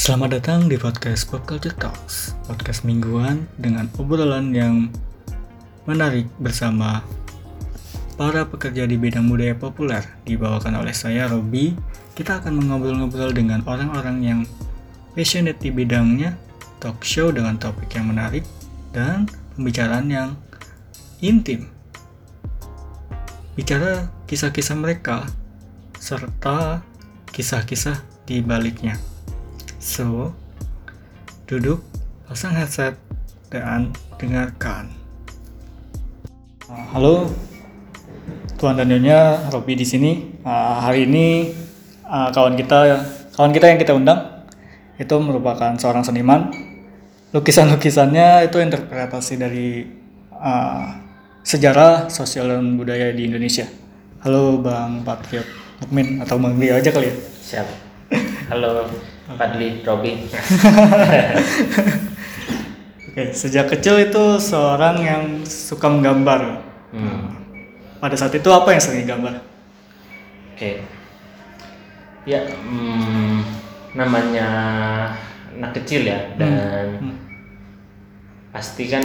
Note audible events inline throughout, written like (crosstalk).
Selamat datang di podcast Pop Culture Talks, podcast mingguan dengan obrolan yang menarik bersama para pekerja di bidang budaya populer dibawakan oleh saya Robi. Kita akan mengobrol-ngobrol dengan orang-orang yang passionate di bidangnya, talk show dengan topik yang menarik dan pembicaraan yang intim. Bicara kisah-kisah mereka serta kisah-kisah di baliknya. So, duduk, pasang headset, dan dengarkan. Uh, halo, Tuan dan Nyonya, Robi di sini. Uh, hari ini uh, kawan kita, kawan kita yang kita undang itu merupakan seorang seniman. Lukisan-lukisannya itu interpretasi dari uh, sejarah, sosial dan budaya di Indonesia. Halo Bang Patriot Mukmin atau Bang Rio aja kali ya. Siap. Halo Padli Robi. (laughs) Oke, sejak kecil itu seorang yang suka menggambar. Hmm. Pada saat itu apa yang sering gambar? Oke. Ya, hmm, namanya anak kecil ya dan Hmm. pasti kan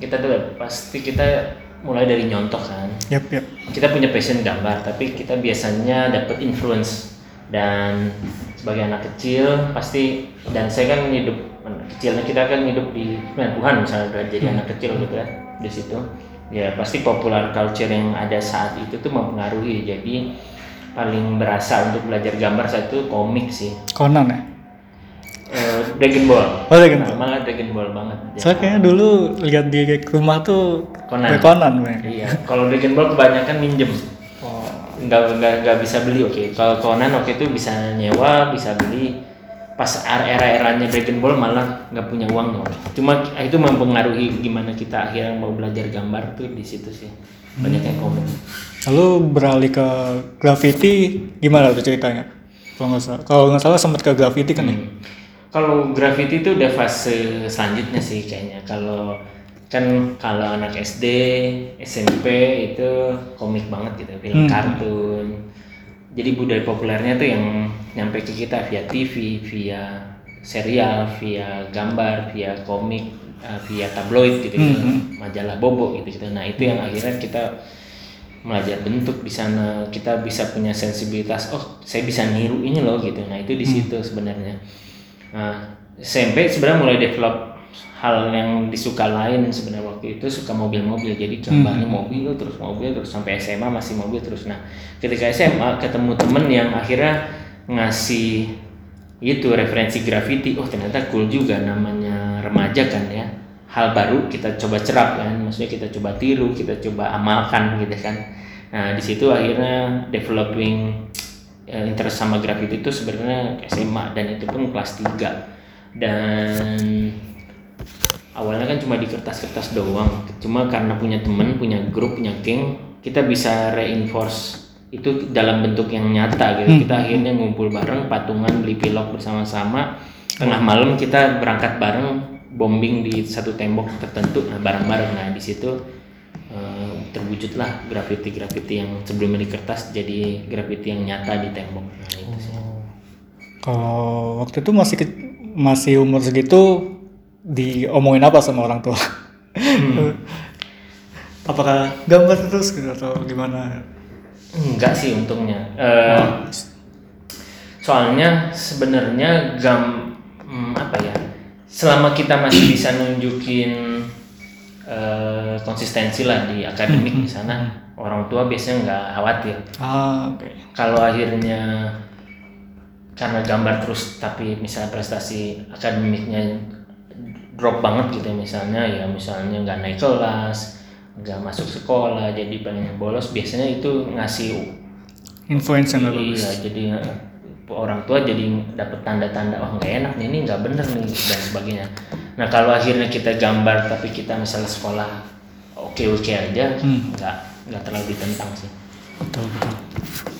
kita tuh pasti kita mulai dari nyontoh kan. Yap, yap. Kita punya passion gambar, tapi kita biasanya dapat influence dan sebagai anak kecil pasti dan saya kan hidup kecilnya kita kan hidup di Tuhan misalnya udah jadi anak kecil gitu ya di situ ya pasti popular culture yang ada saat itu tuh mempengaruhi jadi paling berasa untuk belajar gambar saya itu komik sih Conan ya? Eh, Dragon Ball Oh, Dragon Nah, Ball. malah Dragon Ball banget Saya kayaknya dulu lihat di rumah tuh Conan. Conan banyak. iya kalau Dragon Ball kebanyakan minjem. Nggak nggak nggak bisa beli oke kalau Conan oke itu bisa nyewa bisa beli pas era eranya Dragon Ball malah nggak punya uang oke cuma itu mempengaruhi gimana kita akhirnya mau belajar gambar tuh di situ sih banyak yang komen Lalu beralih ke graffiti gimana tuh ceritanya? Kalau nggak salah, kalau nggak salah sempat ke graffiti kan ya? Hmm. kalau graffiti itu udah fase selanjutnya sih kayaknya kalau kan kalau anak SD SMP itu komik banget gitu film Hmm. kartun. Jadi budaya populernya tuh yang nyampe ke kita via TV via serial via gambar via komik eh, via tabloid gitu, gitu. Hmm. majalah bobo gitu gitu. Nah itu yang akhirnya kita belajar bentuk di sana. Kita bisa punya sensibilitas oh saya bisa niru ini loh gitu. Nah itu di situ sebenarnya. Nah SMP sebenarnya mulai develop hal yang disuka lain sebenarnya waktu itu suka mobil-mobil. Jadi gambarnya mobil terus mobil terus sampai SMA masih mobil terus. Nah ketika SMA ketemu temen yang akhirnya ngasih itu referensi graffiti oh ternyata cool juga namanya remaja kan ya. Hal baru kita coba cerap kan maksudnya kita coba tiru kita coba amalkan gitu kan. Nah di situ akhirnya developing eh, interest sama graffiti itu sebenarnya SMA dan itu pun kelas 3 dan awalnya kan cuma di kertas-kertas doang. Cuma karena punya temen punya grup punya geng kita bisa reinforce itu dalam bentuk yang nyata gitu. Kita akhirnya ngumpul bareng patungan beli pilok bersama-sama. Tengah malam kita berangkat bareng bombing di satu tembok tertentu nah bareng-bareng. Nah di situ eh, terwujudlah graffiti-graffiti yang sebelumnya di kertas jadi graffiti yang nyata di tembok. Nah itu sih. Kalau waktu itu masih masih umur segitu diomongin apa sama orang tua? (laughs) Apakah gambar terus gitu atau gimana? Enggak sih untungnya. Eh, soalnya sebenarnya gam hmm, apa ya? Selama kita masih bisa nunjukin eh, konsistensi lah di akademik di sana, orang tua biasanya nggak khawatir. Ah, oke. Kalau akhirnya karena gambar terus tapi misalnya prestasi akademiknya drop banget gitu misalnya ya misalnya nggak naik kelas nggak masuk sekolah jadi banyak bolos biasanya itu ngasih Influence yang bagus. iya jadi eh, orang tua jadi dapat tanda-tanda wah nggak enak nih ini nggak bener nih dan sebagainya nah kalau akhirnya kita gambar tapi kita misalnya sekolah oke oke aja Hmm. nggak nggak terlalu ditentang sih Betul betul.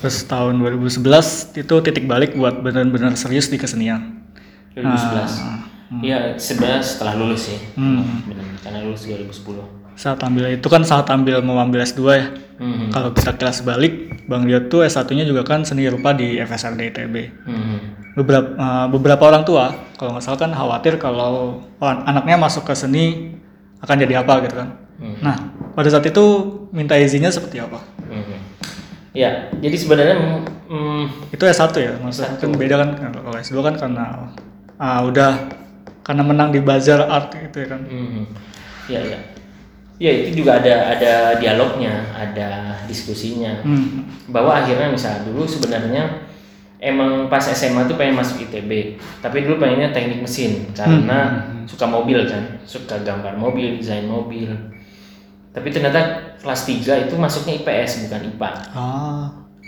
Terus tahun 2011 itu titik balik buat benar-benar serius di kesenian. 2011 Ah, Iya sebenarnya setelah lulus sih Hmm. benar karena lulus 2010 Saat ambil itu kan saat ambil mau ambil S2 ya. Mhm. Kalau kita kelas balik, Bang Dio tuh S1-nya juga kan seni rupa di FSRD ITB. Mhm. Beberapa eh, beberapa orang tua kalau nggak salah kan khawatir kalau oh, anaknya masuk ke seni akan jadi apa gitu kan. Mhm. Nah, pada saat itu minta izinnya seperti apa? Mhm. Ya, jadi sebenarnya mm, Itu S1 ya, maksudnya kan beda kan kalau S2 kan karena ah, udah karena menang di bazar art gitu ya kan. mhm. ya ya. Ya itu juga ada ada dialognya, ada diskusinya. Hmm. bahwa akhirnya misal dulu sebenarnya emang pas SMA tuh pengen masuk ITB tapi dulu pengennya teknik mesin karena suka mobil kan suka gambar mobil desain mobil tapi ternyata kelas 3 itu masuknya IPS bukan IPA Ah,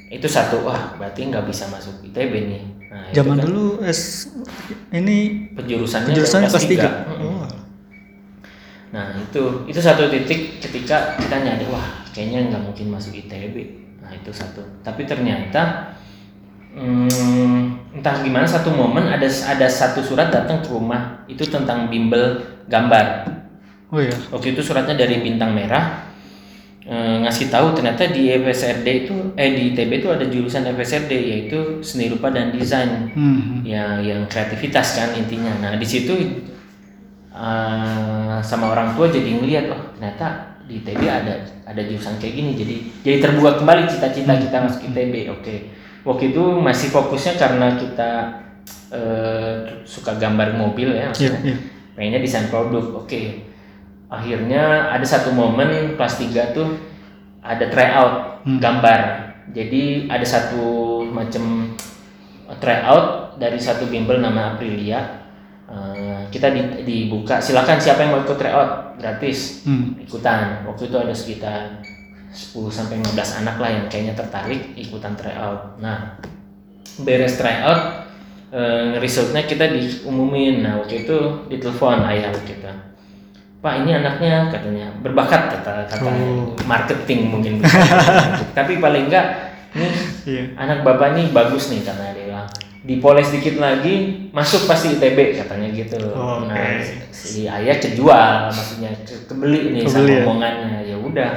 itu satu wah berarti nggak bisa masuk ITB nih nah, zaman kan dulu S ini penjurusannya penjurusannya kelas 3. tiga. Mm-mm. Nah itu itu satu titik ketika kita nyadar wah kayaknya nggak mungkin masuk ITB. Nah itu satu. Tapi ternyata hmm, entah gimana satu momen ada ada satu surat datang ke rumah itu tentang bimbel gambar. Oh iya. Waktu itu suratnya dari Bintang Merah eh, ngasih tahu ternyata di FSRD itu eh di ITB itu ada jurusan FSRD yaitu seni rupa dan desain. Hmm. ya yang kreativitas kan intinya. Nah di situ eh, sama orang tua jadi ngeliat oh ternyata di ITB ada ada jurusan kayak gini. Jadi jadi terbuka kembali cita-cita kita masuk ITB oke. Waktu itu masih fokusnya karena kita eh, suka gambar mobil ya Iya, maksudnya. iya. pengennya desain produk oke akhirnya ada satu momen kelas 3 tuh ada tryout Hmm. gambar. Jadi ada satu macam tryout dari satu bimbel nama Aprilia. Eh, kita di- dibuka. Silakan siapa yang mau ikut tryout? Gratis. Hmm. ikutan. Waktu itu ada sekitar 10 sampai 15 anak lah yang kayaknya tertarik ikutan tryout. Nah beres tryout eh, resultnya kita diumumin. Nah waktu itu ditelepon ayah kita pak ini anaknya katanya berbakat kata kata Oh. marketing mungkin (laughs) tapi paling enggak nih Iya. anak bapak ini bagus nih karena dia bilang dipoles dikit lagi masuk pasti ITB katanya gitu Oh, nah oke. si ayah kejual maksudnya ke- kebeli nih sama Kebeli ya? omongannya ya udah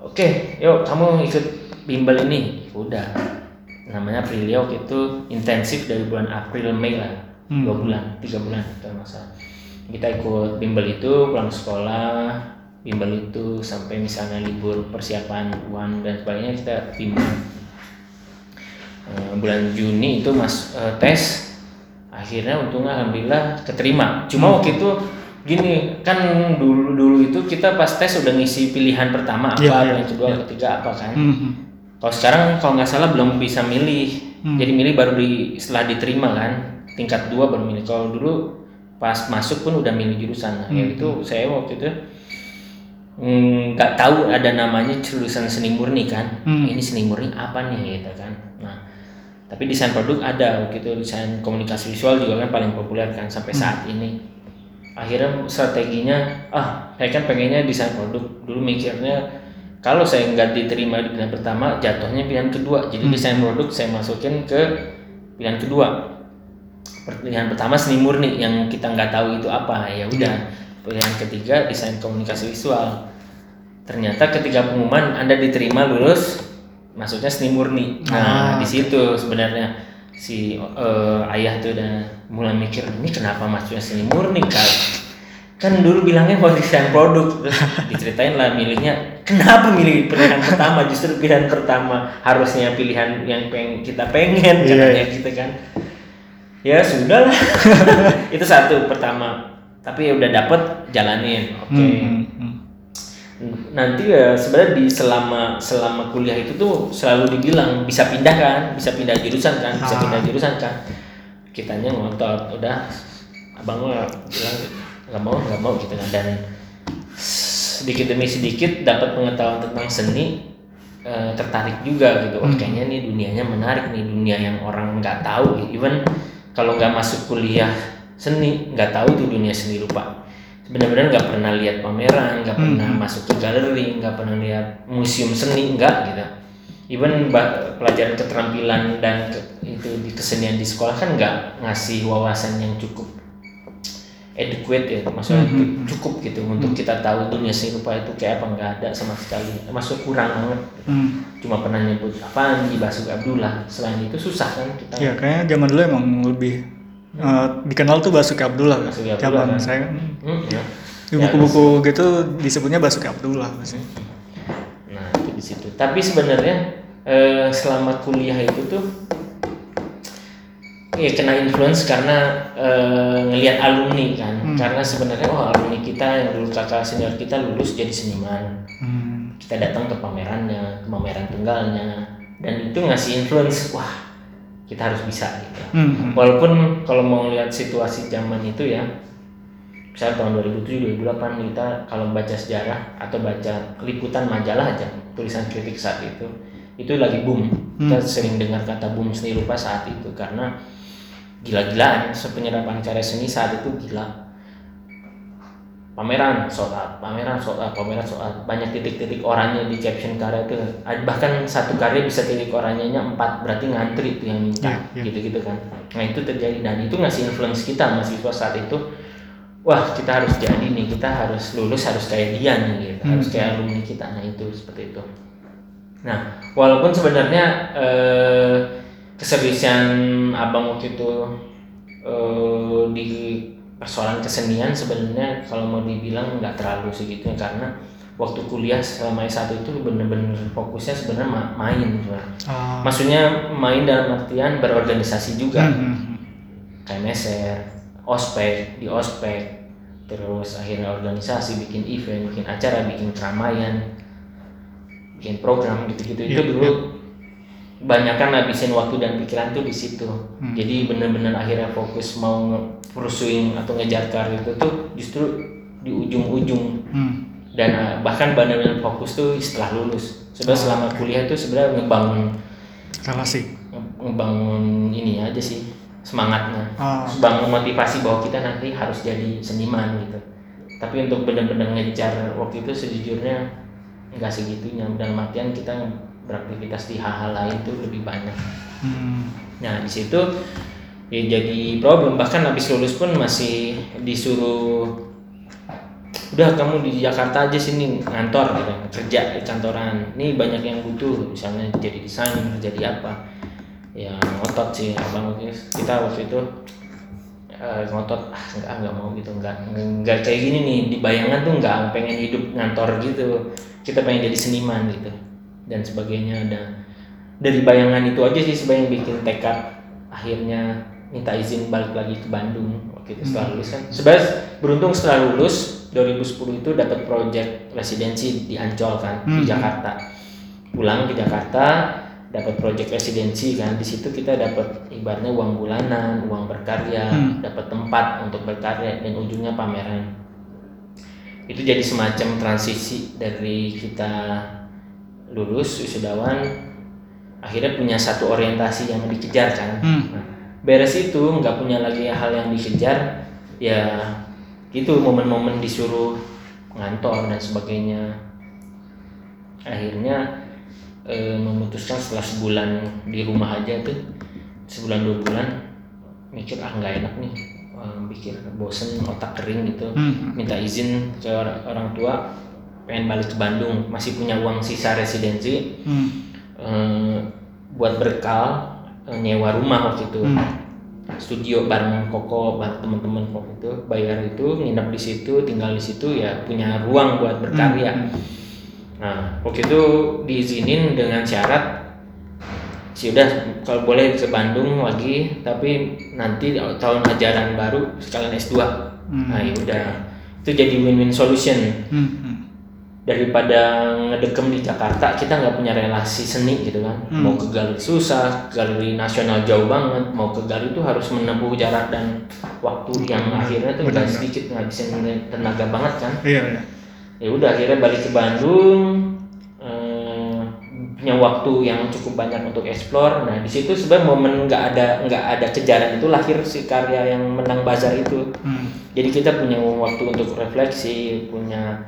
oke yuk kamu ikut bimbel ini udah namanya Aprilia waktu itu intensif dari bulan April Mei lah Hmm. dua bulan tiga bulan kalau nggak salah kita ikut bimbel itu pulang sekolah bimbel itu sampai misalnya libur persiapan uan dan sebagainya kita bimbel. Eh, bulan Juni itu mas eh, tes. Akhirnya untungnya alhamdulillah keterima. Cuma waktu itu gini kan dulu dulu itu kita pas tes udah ngisi pilihan pertama apa Iya, iya, yang kedua ketiga apa kan. Hmm. kalau sekarang kalau nggak salah belum bisa milih. Hmm. jadi milih baru di setelah diterima kan. Tingkat dua baru milih. Kalau dulu pas masuk pun udah milih jurusan. Nah, ya Hmm. itu saya waktu itu mm, nggak tahu ada namanya jurusan seni murni kan. Hmm. ini seni murni apa nih gitu kan. Nah tapi desain produk ada waktu itu desain komunikasi visual juga kan paling populer kan sampai Hmm. saat ini. Akhirnya strateginya ah saya kan pengennya desain produk. Dulu mikirnya kalau saya nggak diterima di pilihan pertama jatuhnya pilihan kedua. Jadi desain produk saya masukin ke pilihan kedua pilihan pertama seni murni yang kita nggak tahu itu apa. Ya udah. Pilihan ketiga desain komunikasi visual. Ternyata ketika pengumuman anda diterima lulus masuknya seni murni. Nah Ah, di situ sebenarnya si eh, ayah tuh udah mulai mikir ini kenapa masuknya seni murni kan kan dulu bilangnya mau desain produk. Terus (laughs) diceritain lah milihnya. Kenapa milih pilihan pertama? Justru pilihan pertama harusnya pilihan yang peng kita pengen Iya, katanya gitu kan ya sudah lah (laughs) itu satu pertama. Tapi ya udah dapet jalanin. Oke. Hmm. Hmm. nanti ya sebenarnya di selama selama kuliah itu tuh selalu dibilang bisa pindah kan? Bisa pindah jurusan kan? Bisa Ah. pindah jurusan kan? Kitanya ngotot udah. Abang mah bilang nggak mau nggak mau gitu kan. Dan sedikit demi sedikit dapat pengetahuan tentang seni eh, tertarik juga gitu. Wah kayaknya nih dunianya menarik nih dunia yang orang nggak tahu. Even kalau nggak masuk kuliah seni nggak tahu tuh dunia seni rupa benar-benar nggak pernah lihat pameran nggak pernah masuk ke galeri nggak pernah lihat museum seni nggak gitu. Even pelajaran keterampilan dan ke- itu di kesenian di sekolah kan nggak ngasih wawasan yang cukup adequate ya maksudnya Hmm, hmm, cukup gitu untuk kita tahu dunia seni rupa itu kayak apa nggak ada sama sekali maksud kurang banget Hmm. cuma pernah nyebut apaan di Basuki Abdullah selain itu susah kan kita Ya kayaknya zaman dulu emang lebih eh, dikenal tuh Basuki Abdullah. Basuki Abdullah, Zaman kan. saya Hmm, ya. di buku-buku gitu disebutnya Basuki Abdullah pasti. Nah itu di situ. Tapi sebenarnya eh, selama kuliah itu tuh ya kena influence karena eh, ngelihat alumni kan. Hmm. Karena sebenarnya oh alumni kita yang dulu kakak senior kita lulus jadi seniman. Hmm. Kita datang ke pamerannya, ke pameran tunggalnya, dan itu ngasih influence. Wah kita harus bisa gitu. Hmm. Walaupun kalau mau lihat situasi zaman itu ya, misalnya tahun 2007 2008 kita kalau baca sejarah atau baca liputan majalah aja tulisan kritik saat itu itu lagi boom kita sering dengar kata boom seni rupa saat itu karena gila-gilaan penyerapan karya seni saat itu gila. Pameran sold out, pameran sold out, pameran sold out. banyak titik-titik oranye di caption karya itu. Bahkan satu karya bisa titik oranyenya empat berarti ngantri itu yang minta Iya, iya. gitu-gitu kan. Nah itu terjadi. Dan itu ngasih influence kita mahasiswa saat itu. Wah kita harus jadi nih kita harus lulus harus kayak dia nih gitu. Hmm. harus kayak alumni kita. Nah itu seperti itu. Nah walaupun sebenarnya eh, keseriusan abang waktu itu eh, di persoalan kesenian sebenarnya kalau mau dibilang nggak terlalu segitu karena waktu kuliah selama S1 itu bener-bener fokusnya sebenarnya ma- main sebenarnya. Ah. maksudnya main dalam artian berorganisasi juga Hmm, hmm, hmm. KMSR, ospek di ospek, terus akhirnya organisasi bikin event, bikin acara, bikin keramaian, bikin program gitu-gitu itu Iya, dulu banyak kan habisin waktu dan pikiran tuh di situ. Hmm. Jadi bener-bener akhirnya fokus mau pursuing atau ngejar karir itu tuh justru di ujung-ujung Hmm. dan uh, bahkan benar-benar fokus tuh setelah lulus. Sebenarnya selama kuliah itu sebenarnya ngebangun Relasi. ngebangun ini aja sih semangatnya Ah. bangun motivasi bahwa kita nanti harus jadi seniman gitu tapi untuk benar-benar ngejar waktu itu sejujurnya nggak segitunya dalam artian kita beraktivitas di hal-hal lain tuh lebih banyak. Hmm. nah di situ ya jadi problem. Bahkan habis lulus pun masih disuruh udah kamu di Jakarta aja sini ngantor gitu. Kerja di kantoran. Ini banyak yang butuh. Misalnya jadi desainer jadi apa. Ya ngotot sih abang kita waktu itu eh, ngotot ah nggak nggak mau gitu. Nggak nggak kayak gini nih. Di bayangan tuh nggak pengen hidup ngantor gitu. Kita pengen jadi seniman gitu dan sebagainya. Ada dari bayangan itu aja sih sebenarnya bikin tekad akhirnya minta izin balik lagi ke Bandung waktu itu setelah lulus kan. Sebenarnya beruntung setelah lulus 2010 itu dapat project residensi di Ancol kan di Hmm. Jakarta. Pulang ke Jakarta dapat project residensi kan. Di situ kita dapat ibaratnya uang bulanan uang berkarya Hmm. dapat tempat untuk berkarya dan ujungnya pameran. Itu jadi semacam transisi dari kita lulus wisudawan akhirnya punya satu orientasi yang dikejar kan Hmm. Nah, beres itu nggak punya lagi hal yang dikejar ya itu momen-momen disuruh ngantor dan sebagainya akhirnya eh, memutuskan setelah sebulan di rumah aja tuh sebulan dua bulan mikir ah nggak enak nih eh, pikir bosen otak kering gitu Hmm. minta izin ke orang tua pengen balik ke Bandung masih punya uang sisa residensi Hmm. eh, buat berkal eh, nyewa rumah waktu itu Hmm. studio bareng koko bareng teman-teman waktu itu bayar itu nginep di situ tinggal di situ ya punya ruang buat berkarya Hmm. nah waktu itu diizinin dengan syarat sih udah kalau boleh ke Bandung lagi tapi nanti tahun ajaran baru sekalian S2 Hmm. nah ya udah itu jadi win-win solution Hmm. Hmm. daripada ngedekem di Jakarta kita nggak punya relasi seni gitu kan Hmm. mau ke galeri susah galeri nasional jauh banget mau ke galeri itu harus menempuh jarak dan waktu yang akhirnya tuh nggak sedikit ngabisin tenaga banget kan Iya, iya. ya udah akhirnya balik ke Bandung eh, punya waktu yang cukup banyak untuk explore nah di situ sebenarnya momen nggak ada nggak ada kejaran itu lahir si karya yang menang bazar itu Hmm. jadi kita punya waktu untuk refleksi, punya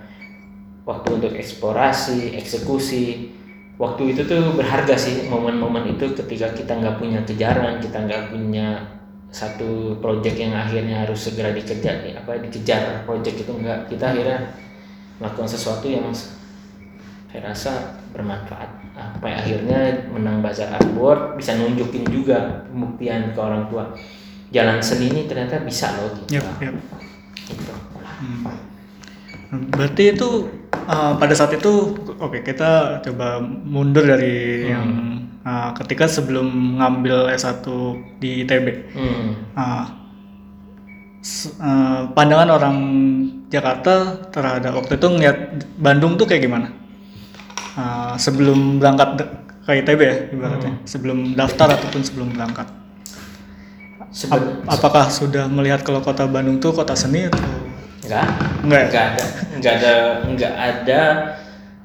waktu untuk eksplorasi, eksekusi. Waktu itu tuh berharga sih momen-momen itu ketika kita nggak punya kejaran, kita nggak punya satu project yang akhirnya harus segera dikejar apa dikejar project itu enggak kita akhirnya melakukan sesuatu yang saya rasa bermanfaat sampai akhirnya menang bazar artboard bisa nunjukin juga pembuktian ke orang tua jalan seni ini ternyata bisa loh gitu, Yap, yap. gitu. Hmm. Berarti itu uh, pada saat itu oke kita coba mundur dari Hmm. yang uh, ketika sebelum ngambil S1 di ITB. Hmm. Uh, uh, pandangan orang Jakarta terhadap waktu itu ngeliat Bandung tuh kayak gimana? Uh, sebelum berangkat ke ITB ya ibaratnya, sebelum daftar ataupun sebelum berangkat. Seben- Ap- apakah sudah melihat kalau kota Bandung tuh kota seni atau enggak enggak? ya? nggak ada nggak ada nggak ada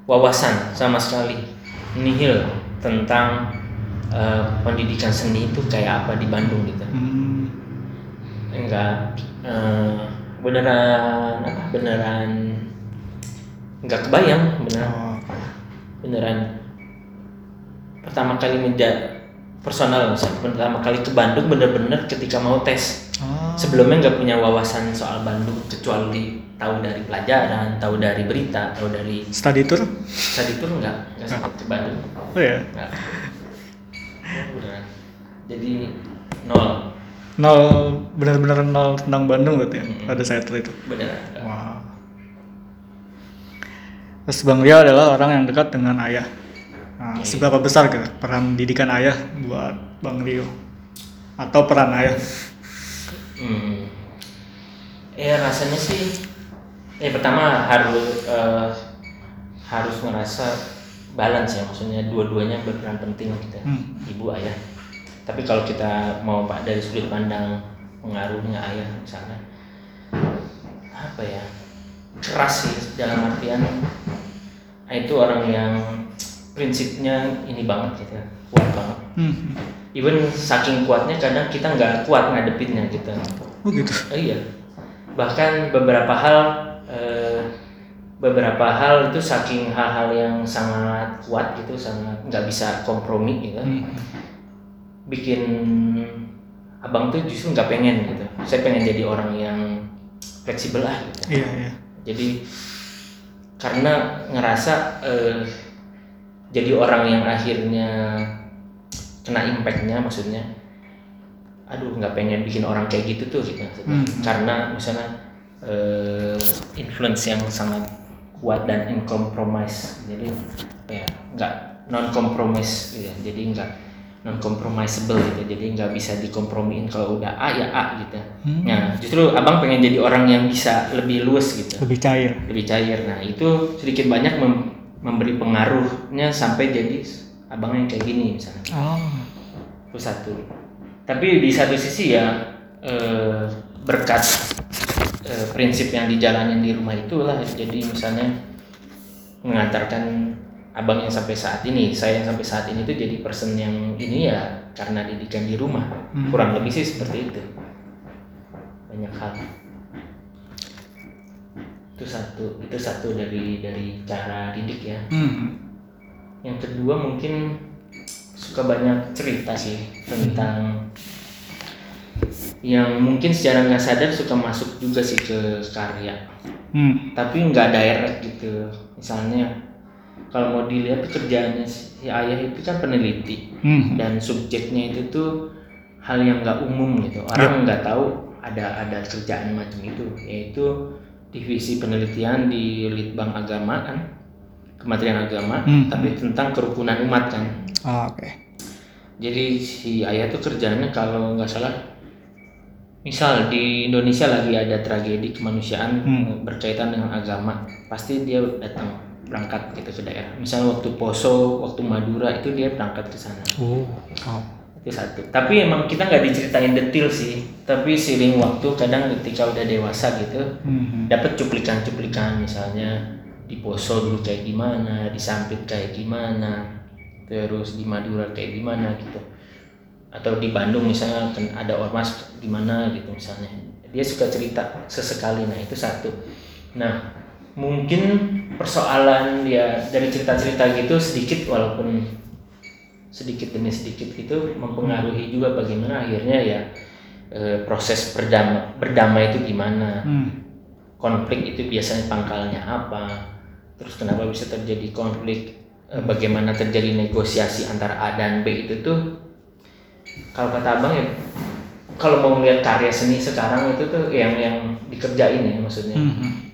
wawasan sama sekali nihil tentang eh, pendidikan seni itu kayak apa di Bandung gitu Hmm. enggak eh, beneran apa beneran nggak kebayang beneran Oh. beneran pertama kali menjadi personal misalnya, pertama kali ke Bandung bener-bener ketika mau tes Oh. sebelumnya nggak punya wawasan soal Bandung kecuali tahu dari pelajaran tahu dari berita tahu dari Study tour? tadi itu nggak nggak sempat ke Bandung Oh ya. beneran jadi nol Nol benar-benar nol tentang Bandung berarti ya Mm-mm. pada saat itu. beneran Wow. Terus Bang Rio adalah orang yang dekat dengan ayah. Nah, Oke. seberapa besar gitu peran didikan ayah buat Bang Rio? Atau peran ayah? Hmm. Ya rasanya sih, ya pertama harus eh, harus ngerasa balance ya, maksudnya dua-duanya berperan penting gitu, Hmm. ibu ayah. Tapi kalau kita mau pak dari sudut pandang pengaruhnya ayah misalnya, apa ya keras sih dalam artian ah, itu orang yang prinsipnya ini banget gitu, kuat banget. Hmm. Even saking kuatnya kadang kita nggak kuat ngadepinnya gitu. Oh gitu. Oh iya. Bahkan beberapa hal eh, beberapa hal itu saking hal-hal yang sangat kuat gitu, sangat nggak bisa kompromi gitu. Hmm. Bikin abang tuh justru nggak pengen gitu. Saya pengen jadi orang yang fleksibel lah gitu. Iya iya. Jadi karena ngerasa eh, jadi orang yang akhirnya kena impactnya maksudnya aduh nggak pengen bikin orang kayak gitu tuh gitu maksudnya. Hmm. karena misalnya eh, influence yang sangat kuat dan incompromise jadi ya nggak non compromise gitu. jadi nggak non compromisable gitu jadi nggak bisa dikompromiin kalau udah A ya A gitu Hmm. nah justru abang pengen jadi orang yang bisa lebih luas gitu Lebih cair. lebih cair. Nah itu sedikit banyak mem- memberi pengaruhnya sampai jadi abang yang kayak gini misalnya. Oh. Itu satu. Tapi di satu sisi ya eh, berkat eh, prinsip yang dijalanin di rumah itulah jadi misalnya mengantarkan abang yang sampai saat ini, saya yang sampai saat ini tuh jadi person yang ini ya karena didikan di rumah. Hmm. Kurang lebih sih seperti itu. Banyak hal itu satu itu satu dari dari cara didik ya Hmm. Yang kedua mungkin suka banyak cerita sih tentang yang mungkin secara nggak sadar suka masuk juga sih ke karya. Hmm. tapi nggak direct gitu. Misalnya kalau mau dilihat kerjaannya si ayah itu kan peneliti. Hmm. dan subjeknya itu tuh hal yang nggak umum gitu. Orang nggak tahu ada ada kerjaan macam itu. Yaitu divisi penelitian di litbang agama kan kementerian agama Hmm. tapi tentang kerukunan umat kan Ah, Oke. jadi si ayah tuh kerjanya kalau nggak salah misal di Indonesia lagi ada tragedi kemanusiaan Hmm. eh, berkaitan dengan agama pasti dia datang berangkat gitu ke daerah misalnya waktu Poso waktu Madura itu dia berangkat ke sana Oh. oh. itu satu tapi emang kita nggak diceritain detail sih tapi seiring waktu kadang ketika udah dewasa gitu Hmm. dapat cuplikan-cuplikan misalnya Poso dulu kayak gimana di Sampit kayak gimana terus di Madura kayak gimana gitu. Atau di Bandung misalnya kan ada ormas gimana gitu misalnya. Dia suka cerita sesekali nah itu satu. Nah mungkin persoalan dia dari cerita-cerita gitu sedikit walaupun sedikit demi sedikit itu mempengaruhi juga bagaimana akhirnya ya eh, proses berdamai berdamai itu gimana. Hmm. konflik itu biasanya pangkalnya apa terus kenapa bisa terjadi konflik Eh, bagaimana terjadi negosiasi antara A dan B itu tuh kalau kata abang ya kalau mau melihat karya seni sekarang itu tuh yang yang dikerjain ya maksudnya Hmm.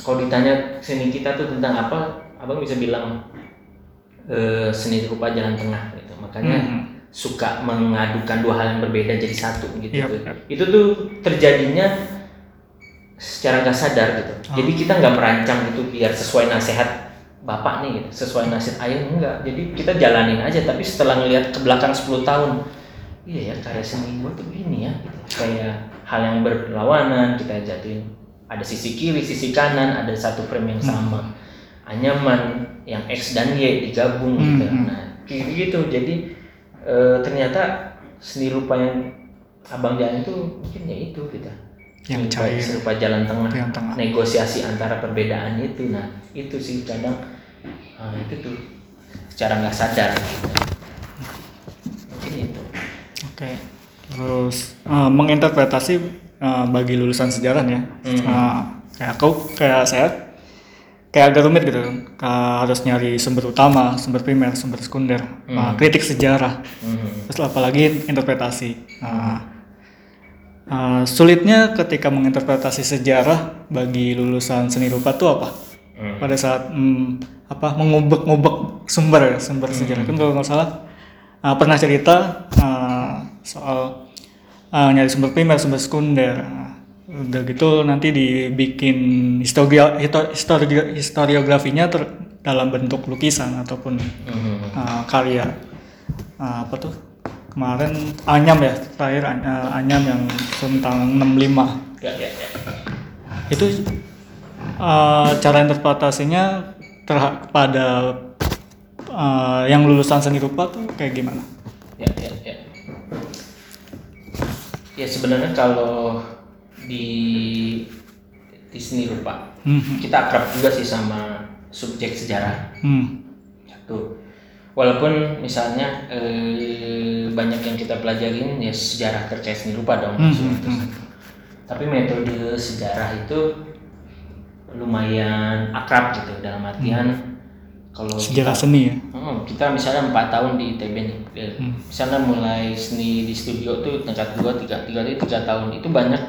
kalau ditanya seni kita tuh tentang apa abang bisa bilang eh, seni rupa jalan tengah gitu makanya Hmm. suka mengadukan dua hal yang berbeda jadi satu gitu tuh. yap. itu tuh terjadinya secara nggak sadar gitu. Oh. jadi kita nggak merancang itu biar sesuai nasihat bapak nih gitu sesuai nasihat ayah enggak. Jadi kita jalanin aja tapi setelah ngelihat ke belakang 10 tahun iya ya karya seni gue tuh ini ya gitu. kayak hal yang berlawanan kita jatuhin ada sisi kiri sisi kanan ada satu frame yang sama. Anyaman yang X dan Y digabung gitu. Hmm, hmm. nah kayak gitu. Jadi eh, ternyata seni rupa yang abang jalan itu mungkin ya itu gitu Yang cair. seni rupa jalan tengah Yang tengah. negosiasi antara perbedaan itu nah itu sih kadang ah, itu tuh secara nggak sadar mungkin itu Oke. Terus eh, menginterpretasi eh, bagi lulusan sejarah ya. Hmm. Eh, kayak aku kayak saya kayak agak rumit gitu. Ka- harus nyari sumber utama, sumber primer, sumber sekunder, eh, kritik sejarah. Hmm. Terus apalagi interpretasi. Nah, eh, sulitnya ketika menginterpretasi sejarah bagi lulusan seni rupa itu apa? Hmm. Pada saat hmm, apa mengubek-ngubek sumber ya, sumber sejarah kan kalau nggak salah eh, pernah cerita eh, soal eh, nyari sumber primer, sumber sekunder. Udah gitu nanti dibikin historia, hito- histori- historiografinya ter- dalam bentuk lukisan ataupun Hmm. uh, karya uh, apa tuh kemarin Anyam ya terakhir uh, Anyam yang tentang 65 ya ya ya. Itu uh, cara interpretasinya terhadap kepada uh, yang lulusan seni rupa tuh kayak gimana? ya ya ya. Ya sebenarnya kalau di di seni rupa Hmm, kita akrab juga sih sama subjek sejarah. Hmm, satu walaupun misalnya eh, banyak yang kita pelajarin ya sejarah terkait seni rupa dong Hmm, maksudnya hmm, itu satu. tapi metode sejarah itu lumayan akrab gitu dalam artian kalau Hmm. sejarah kita, seni ya. Hmm, kita misalnya empat tahun di ITB nih eh, Hmm. misalnya mulai seni di studio tuh tingkat dua tiga tiga itu tiga tahun itu banyak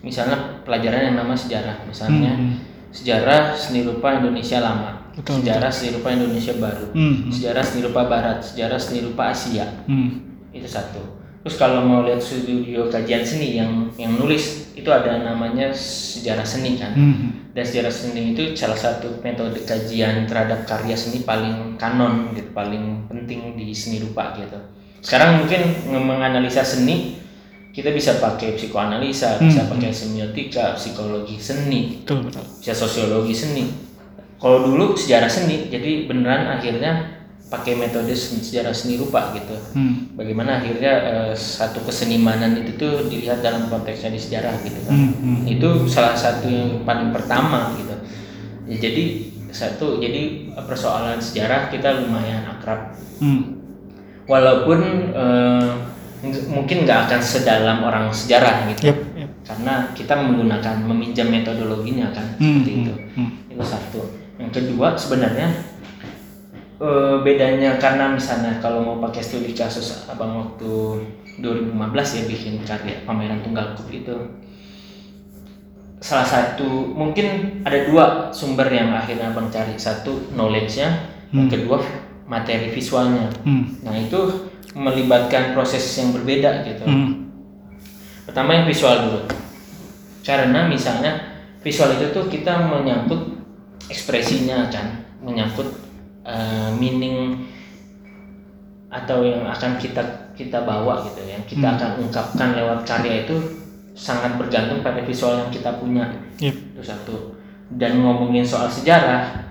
misalnya pelajaran yang nama sejarah misalnya Hmm, hmm. sejarah seni rupa Indonesia lama Betul, sejarah seni rupa Indonesia baru Hmm, hmm, sejarah seni rupa barat sejarah seni rupa Asia. Hmm, itu satu. Terus kalau mau lihat studio kajian seni yang yang nulis itu ada namanya sejarah seni kan? Hmm, hmm. dan sejarah seni itu salah satu metode kajian terhadap karya seni paling kanon gitu paling penting di seni rupa gitu. Sekarang mungkin menganalisa seni kita bisa pakai psikoanalisa bisa Hmm. pakai semiotika psikologi seni betul betul. bisa sosiologi seni kalau dulu sejarah seni jadi beneran akhirnya pakai metode sejarah seni rupa gitu. Hmm, bagaimana akhirnya eh, satu kesenimanan itu tuh dilihat dalam konteksnya di sejarah gitu kan. Hmm, hmm. itu salah satu yang paling pertama gitu. Ya, jadi satu jadi persoalan sejarah kita lumayan akrab. Hmm, walaupun nggak- mungkin nggak akan sedalam orang sejarah gitu. Yep, yep. karena kita menggunakan meminjam metodologinya kan Hmm, seperti hmm, itu. hmm. itu satu kedua sebenarnya eh, bedanya karena misalnya kalau mau pakai studi kasus abang waktu 2015 ya bikin karya pameran tunggal kub itu. Salah satu mungkin ada dua sumber yang akhirnya abang cari. Satu knowledge-nya. Yang Hmm. kedua materi visualnya. Hmm, nah itu melibatkan proses yang berbeda gitu. Hmm, Pertama yang visual dulu. Karena misalnya visual itu tuh kita menyangkut ekspresinya kan, menyangkut eh, meaning atau yang akan kita kita bawa gitu, yang kita Hmm. akan ungkapkan lewat karya itu sangat bergantung pada visual yang kita punya. yep. Itu satu. Dan ngomongin soal sejarah,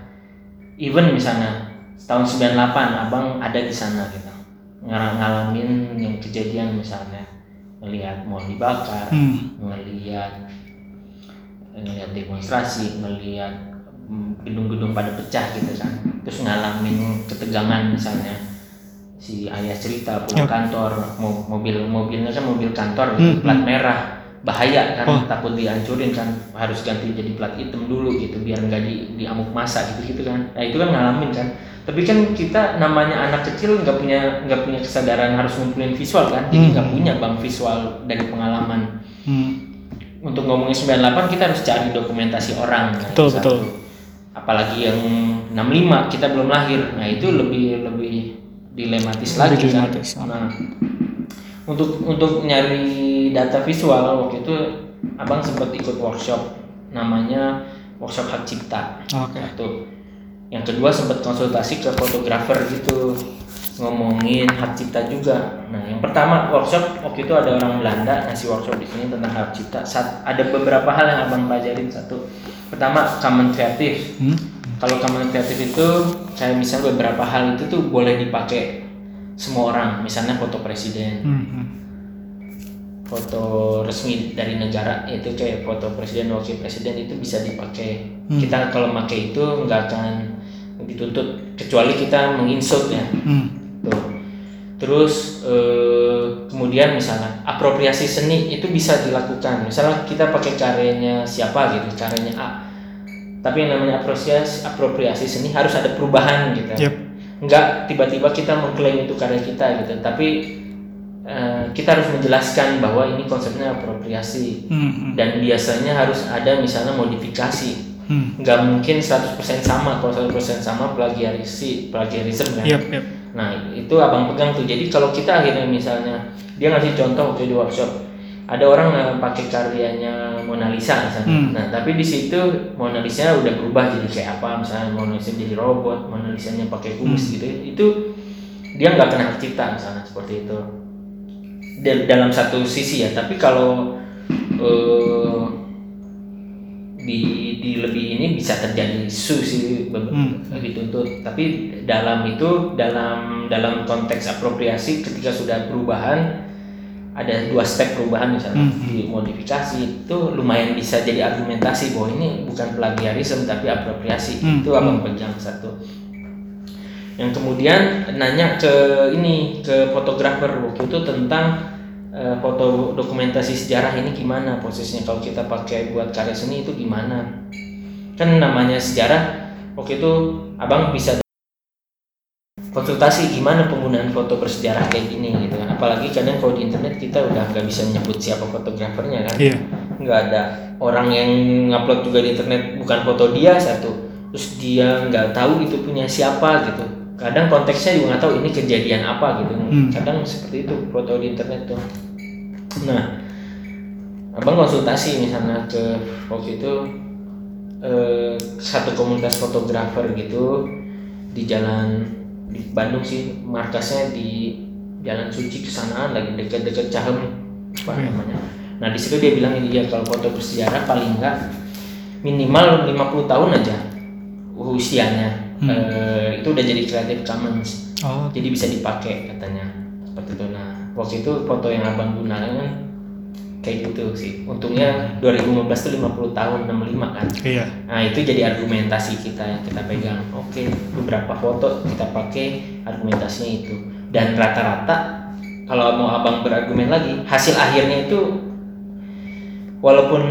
even misalnya tahun 98 abang ada di sana gitu, Ngal- ngalamin yang kejadian misalnya melihat mall dibakar, Hmm, melihat ngelihat demonstrasi, melihat gedung-gedung pada pecah gitu kan, terus ngalamin ketegangan misalnya si ayah cerita pulang Yap. kantor mo- mobil mobilnya kan mobil kantor gitu, Hmm, plat hmm. merah bahaya kan Oh. takut dihancurin kan harus ganti jadi plat hitam dulu gitu biar nggak di diamuk masa gitu gitu kan nah itu kan ngalamin kan tapi kan kita namanya anak kecil nggak punya nggak punya kesadaran harus ngumpulin visual kan jadi Hmm. nggak punya bang visual dari pengalaman Hmm. untuk ngomongin 98 kita harus cari dokumentasi orang Betul, itu satu. Apalagi yang 65 kita belum lahir nah itu lebih lebih dilematis Lebih lagi kan dilematis, ah. nah untuk untuk nyari data visual waktu itu abang sempat ikut workshop namanya workshop hak cipta Oke. satu yang kedua sempat konsultasi ke fotografer gitu ngomongin hak cipta juga. Nah, yang pertama workshop waktu itu ada orang Belanda ngasih workshop di sini tentang hak cipta. Sat- ada beberapa hal yang abang pelajarin satu. Pertama common kreatif. Hmm. Kalau common kreatif itu kayak misalnya beberapa hal itu tuh boleh dipakai semua orang. Misalnya foto presiden, Hmm. hmm. foto resmi dari negara itu kayak foto presiden wakil presiden itu bisa dipakai. Hmm. Kita kalau pakai itu nggak akan dituntut kecuali kita menginsult ya. Hmm. Tuh. Terus eh, kemudian misalnya apropriasi seni itu bisa dilakukan. Misalnya kita pakai karyanya siapa gitu, karyanya A. Tapi yang namanya apropriasi apropriasi seni harus ada perubahan gitu. Yep. Enggak tiba-tiba kita mengklaim itu karya kita gitu, tapi eh, kita harus menjelaskan bahwa ini konsepnya apropriasi Hmm. dan biasanya harus ada misalnya modifikasi. Hmm. Nggak mungkin 100% sama, kalau 100% sama plagiarisi, plagiarism kan. Yep, yep. Nah itu abang pegang tuh. Jadi kalau kita akhirnya misalnya dia ngasih contoh waktu di workshop, ada orang yang pakai karyanya Mona Lisa misalnya. Hmm. Nah tapi di situ Mona Lisa udah berubah jadi kayak apa? Misalnya Mona Lisa jadi robot, Mona Lisa nya pakai kumis Hmm. gitu. Itu dia nggak kena hak cipta misalnya seperti itu. Dalam satu sisi ya. Tapi kalau eh, di di lebih ini bisa terjadi isu sih Hmm. dituntut tapi dalam itu dalam dalam konteks apropriasi ketika sudah perubahan ada dua step perubahan misalnya. Hmm. di modifikasi itu lumayan bisa jadi argumentasi bahwa ini bukan plagiarisme tapi apropriasi. Hmm. itu abang pegang satu. Yang kemudian nanya ke ini ke fotografer waktu itu tentang eh, foto dokumentasi sejarah ini gimana prosesnya kalau kita pakai buat karya seni itu gimana? Kan namanya sejarah waktu itu abang bisa konsultasi gimana penggunaan foto bersejarah kayak gini gitu kan apalagi kadang kalau di internet kita udah nggak bisa menyebut siapa fotografernya kan. Iya. nggak ada orang yang ngupload juga di internet bukan foto dia satu. Terus dia nggak tahu itu punya siapa gitu. Kadang konteksnya juga nggak tahu ini kejadian apa gitu. Hmm. kadang seperti itu foto di internet tuh. Nah abang konsultasi misalnya ke waktu itu eh, satu komunitas fotografer gitu di jalan di Bandung sih markasnya di Jalan Suci kesanaan lagi dekat-dekat Cahem. Apa Oke. namanya. Nah di situ dia bilang ini dia kalau foto bersejarah paling enggak minimal 50 tahun aja usianya. Hmm. Eh, itu udah jadi Creative Commons. Oh. jadi bisa dipakai katanya. Seperti itu. Nah waktu itu foto yang abang gunakan kan kayak gitu sih. Untungnya 2015 tuh 50 tahun 65 kan. Iya. nah itu jadi argumentasi kita yang kita pegang. Oke beberapa foto kita pakai argumentasinya itu dan rata-rata kalau mau abang berargumen lagi hasil akhirnya itu walaupun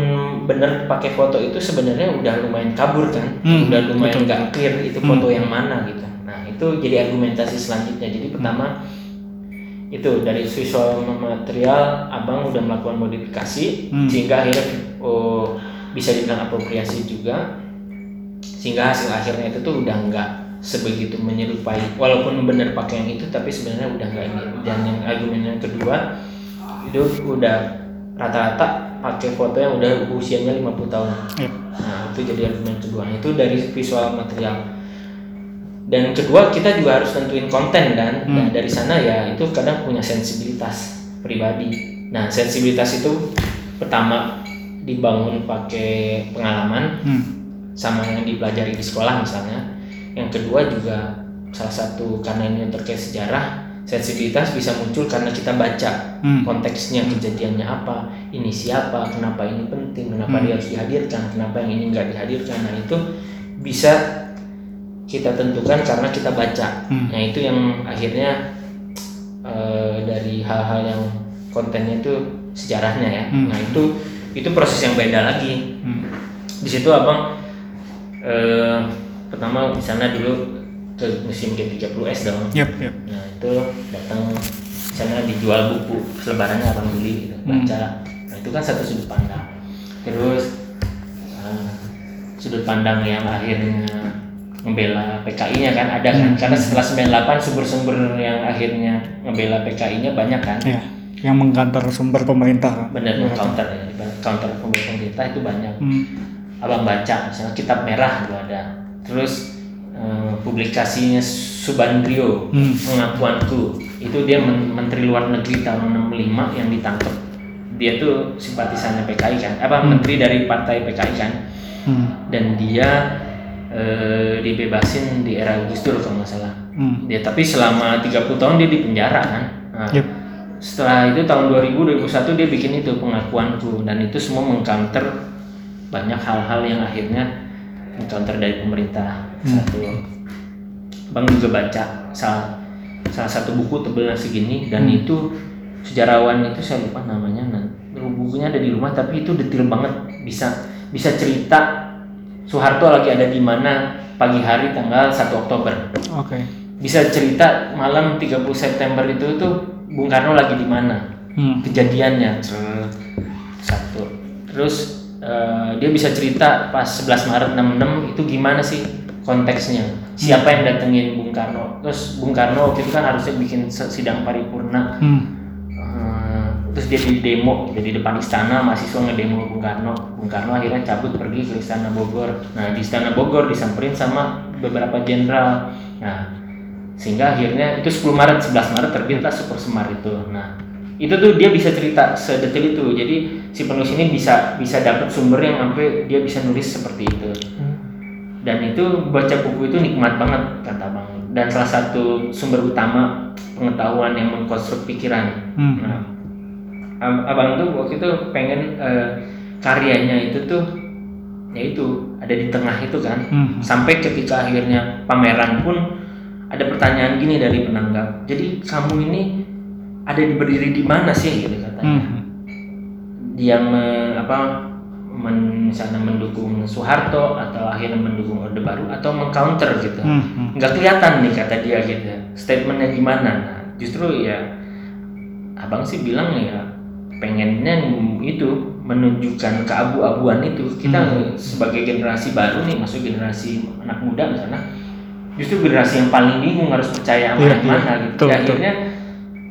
bener pakai foto itu sebenarnya udah lumayan kabur kan? Hmm, udah lumayan nggak clear itu Hmm. foto yang mana gitu. Nah itu jadi argumentasi selanjutnya. Jadi pertama itu dari visual material abang udah melakukan modifikasi Hmm. sehingga akhirnya oh, bisa dibilang apropriasi juga sehingga hasil akhirnya itu tuh udah nggak sebegitu menyerupai walaupun bener pakai yang itu tapi sebenarnya udah nggak ini dan yang argumen yang kedua itu udah rata-rata pakai foto yang udah usianya 50 tahun Yep. Nah, itu jadi argumen kedua. Itu dari visual material. Dan kedua, kita juga harus tentuin konten kan. Hmm. Nah, dari sana ya itu kadang punya sensibilitas pribadi. Nah, sensibilitas itu pertama dibangun pakai pengalaman Hmm. sama yang dipelajari di sekolah misalnya. Yang kedua juga salah satu karena ini terkait sejarah, sensibilitas bisa muncul karena kita baca Hmm. konteksnya kejadiannya apa ini siapa kenapa ini penting kenapa Hmm. dia harus dihadirkan kenapa yang ini nggak dihadirkan nah itu bisa kita tentukan karena kita baca Hmm. nah itu yang akhirnya dari hal-hal yang kontennya itu sejarahnya ya. Hmm. Nah itu itu proses yang beda lagi. Hmm. Di situ abang eh, pertama di sana dulu ke museum G30S dong. Yap, yap. Nah itu datang sana dijual buku selebarannya abang beli gitu, Hmm. baca. Nah itu kan satu sudut pandang. Terus eh, sudut pandang yang akhirnya membela PKI-nya kan ada kan? Hmm. Karena setelah 98 sumber-sumber yang akhirnya membela PKI-nya banyak kan. Ya, yang menggantar sumber pemerintah. Bener counter ya, counter pemerintah itu banyak. Hmm. Abang baca misalnya kitab merah itu ada. Terus eh, publikasinya Subandrio Hmm. pengakuanku itu dia men- menteri luar negeri tahun 65 yang ditangkap dia tuh simpatisannya PKI kan apa Hmm. menteri dari partai PKI kan Hmm. dan dia eh, dibebasin di era Gus Dur kalau nggak salah Hmm. dia tapi selama 30 tahun dia di penjara kan Nah, Yep. setelah itu tahun 2000 2001 dia bikin itu pengakuanku dan itu semua mengcounter banyak hal-hal yang akhirnya mengcounter dari pemerintah Hmm. satu bang juga baca salah salah satu buku tebelnya segini dan Hmm. itu sejarawan itu saya lupa namanya nah, bukunya ada di rumah tapi itu detail banget bisa bisa cerita Soeharto lagi ada di mana pagi hari tanggal 1 Oktober Oke. bisa cerita malam 30 September itu tuh Bung Karno lagi di mana Hmm. kejadiannya satu terus eh, dia bisa cerita pas 11 Maret 66 itu gimana sih konteksnya? Siapa yang datengin Bung Karno? Terus Bung Karno waktu itu kan harusnya bikin sidang paripurna. Hmm. Eh, terus dia di demo jadi depan istana mahasiswa ngedemo Bung Karno. Bung Karno akhirnya cabut pergi ke istana Bogor. Nah di istana Bogor disamperin sama beberapa jenderal. Nah sehingga akhirnya itu 10 Maret 11 Maret terbitlah Super Semar itu. Nah itu tuh dia bisa cerita sedetail itu. Jadi si penulis ini bisa bisa dapat sumber yang sampai dia bisa nulis seperti itu. Dan itu baca buku itu nikmat banget kata bang. Dan salah satu sumber utama pengetahuan yang mengkonstruk pikiran. Hmm. Nah, ab- abang tuh waktu itu pengen eh, karyanya itu tuh ya itu ada di tengah itu kan. Hmm. sampai ketika akhirnya pameran pun ada pertanyaan gini dari penanggap. Jadi kamu ini ada di berdiri di mana sih gitu katanya Hmm. dia me- apa men, misalnya mendukung Soeharto atau akhirnya mendukung Orde Baru atau mengcounter gitu Hmm. nggak kelihatan nih kata dia gitu statementnya gimana nah, justru ya abang sih bilang ya pengennya itu menunjukkan keabu-abuan itu kita sebagai generasi baru nih masuk generasi anak muda misalnya justru generasi yang paling bingung harus percaya sama Iya, yang iya. mana gitu Betul, Ya, betul.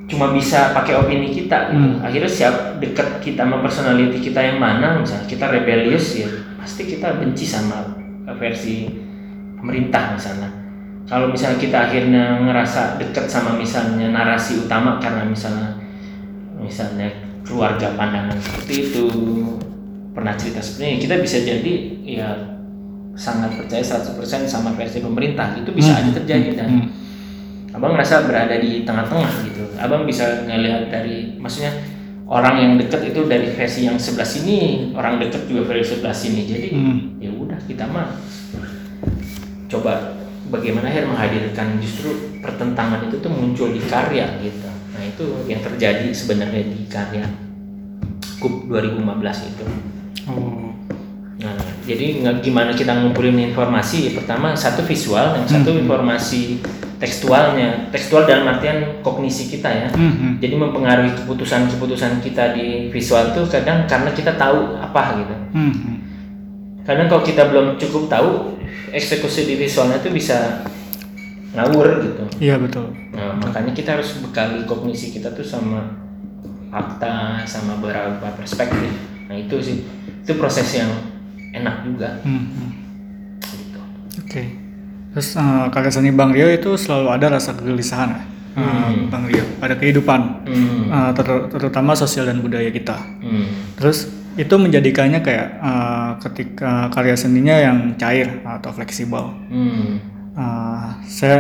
Cuma bisa pakai opini kita gitu Hmm. akhirnya siap dekat kita sama personality kita yang mana misalnya kita rebellious ya pasti kita benci sama versi pemerintah misalnya kalau misalnya kita akhirnya ngerasa dekat sama misalnya narasi utama karena misalnya misalnya keluarga pandangan seperti itu pernah cerita seperti ini kita bisa jadi ya sangat percaya 100% sama versi pemerintah itu bisa Hmm. aja terjadi dan Hmm. Abang merasa berada di tengah-tengah gitu abang bisa ngelihat dari maksudnya orang yang dekat itu dari versi yang sebelah sini orang dekat juga versi sebelah sini jadi Hmm. ya udah kita mah coba bagaimana akhirnya menghadirkan justru pertentangan itu tuh muncul di karya gitu nah itu yang terjadi sebenarnya di karya KUP 2015 itu Oh. Nah, jadi gimana kita ngumpulin informasi? Pertama satu visual, yang satu Hmm. informasi tekstualnya. Tekstual dalam artian kognisi kita ya. Hmm. Jadi mempengaruhi keputusan-keputusan kita di visual tuh kadang karena kita tahu apa gitu. Hmm. Hmm. Kadang kalau kita belum cukup tahu eksekusi di visualnya tuh bisa ngawur gitu. Iya betul. Nah, makanya kita harus bekali kognisi kita tuh sama fakta, sama beberapa perspektif. Nah itu sih, itu proses yang enak juga. Hmm. Hmm. Gitu. Oke. Terus eh, karya seni Bang Rio itu selalu ada rasa kegelisahan ya. Hmm. Bang Rio pada kehidupan, Hmm. eh, ter- terutama sosial dan budaya kita. Hmm. Terus itu menjadikannya kayak eh, ketika karya seninya yang cair atau fleksibel. Hmm. Eh, saya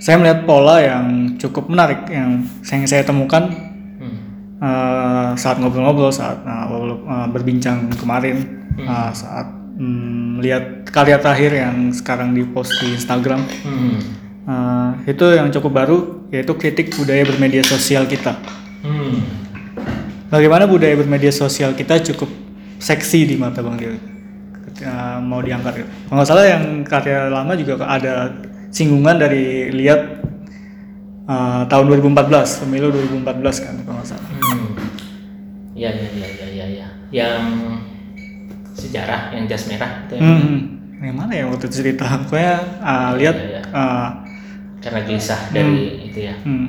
saya melihat pola yang cukup menarik yang yang saya temukan Hmm. eh, saat ngobrol-ngobrol saat eh, berbincang kemarin Hmm. eh, saat mm, melihat karya terakhir yang sekarang di post di Instagram Hmm. Eh, itu yang cukup baru yaitu kritik budaya bermedia sosial kita Hmm. Bagaimana budaya bermedia sosial kita cukup seksi di mata Bang Dio? Ketika mau diangkat gitu. Kalau nggak salah yang karya lama juga ada singgungan dari lihat uh, tahun 2014, pemilu 2014 kan kalau nggak salah. Hmm. Ya, ya, ya, ya, ya, ya. Yang sejarah, yang jas merah itu. yang- Hmm. Yang mana ya waktu itu cerita? Pokoknya uh, lihat Iya, iya. uh, Karena gelisah dari itu ya. hmm.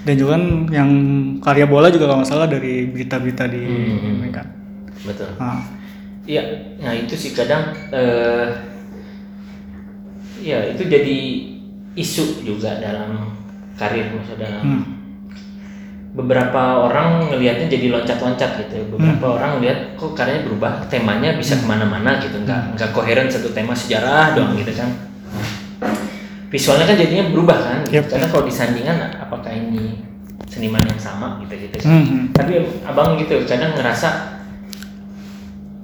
dan juga kan yang karya bola juga kalau nggak salah dari berita-berita di Hmm. ini kan. Betul. Ah. Iya, nah itu sih kadang eh ya itu jadi isu juga dalam karir maksudnya dalam Hmm. Beberapa orang ngelihatnya jadi loncat-loncat gitu beberapa Hmm. orang ngelihat kok karyanya berubah temanya bisa ke mana-mana gitu nggak nggak koheren satu tema sejarah doang gitu kan visualnya kan jadinya berubah kan gitu. Yep. karena kalau disandingan apakah ini seniman yang sama gitu gitu kan Hmm, hmm. tapi abang gitu kadang ngerasa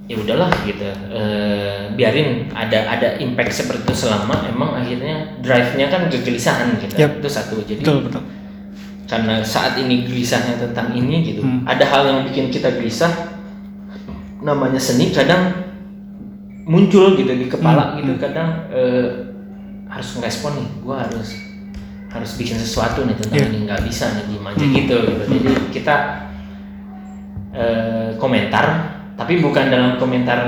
ya udahlah gitu Eh, biarin ada ada impact seperti itu selama emang akhirnya drive-nya kan kegelisahan gitu Yap. itu satu jadi Betul betul. Karena saat ini gelisahnya tentang ini gitu Hmm. ada hal yang bikin kita gelisah namanya seni kadang muncul gitu di kepala Hmm, gitu kadang eh, harus ngerespon nih gua harus harus bikin sesuatu nih tentang Iya. ini nggak bisa nih diem aja Hmm. gitu gitu jadi kita eh, komentar tapi bukan dalam komentar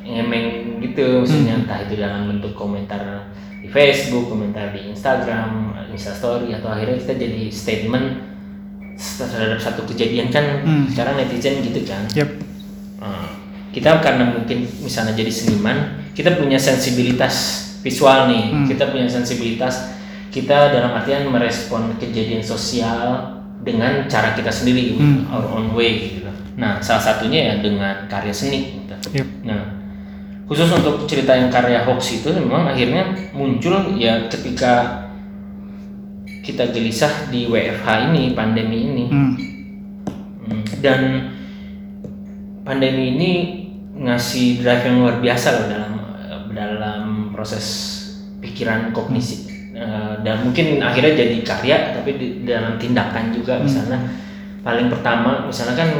ngemeng gitu maksudnya Hmm. entah itu dalam bentuk komentar di Facebook, komentar di Instagram, Instastory atau akhirnya kita jadi statement terhadap satu kejadian kan Hmm. sekarang netizen gitu kan Yap. Uh, kita karena mungkin misalnya jadi seniman kita punya sensibilitas visual nih Hmm. kita punya sensibilitas kita dalam artian merespon kejadian sosial dengan cara kita sendiri Hmm. our own way gitu nah salah satunya ya dengan karya seni gitu. Yap. nah khusus untuk cerita yang karya hoax itu memang akhirnya muncul ya ketika kita gelisah di WFH ini pandemi ini Hmm. Hmm, dan pandemi ini ngasih drive yang luar biasa loh dalam dalam proses pikiran kognisi Eh, dan mungkin akhirnya jadi karya tapi di dalam tindakan juga misalnya paling pertama misalnya kan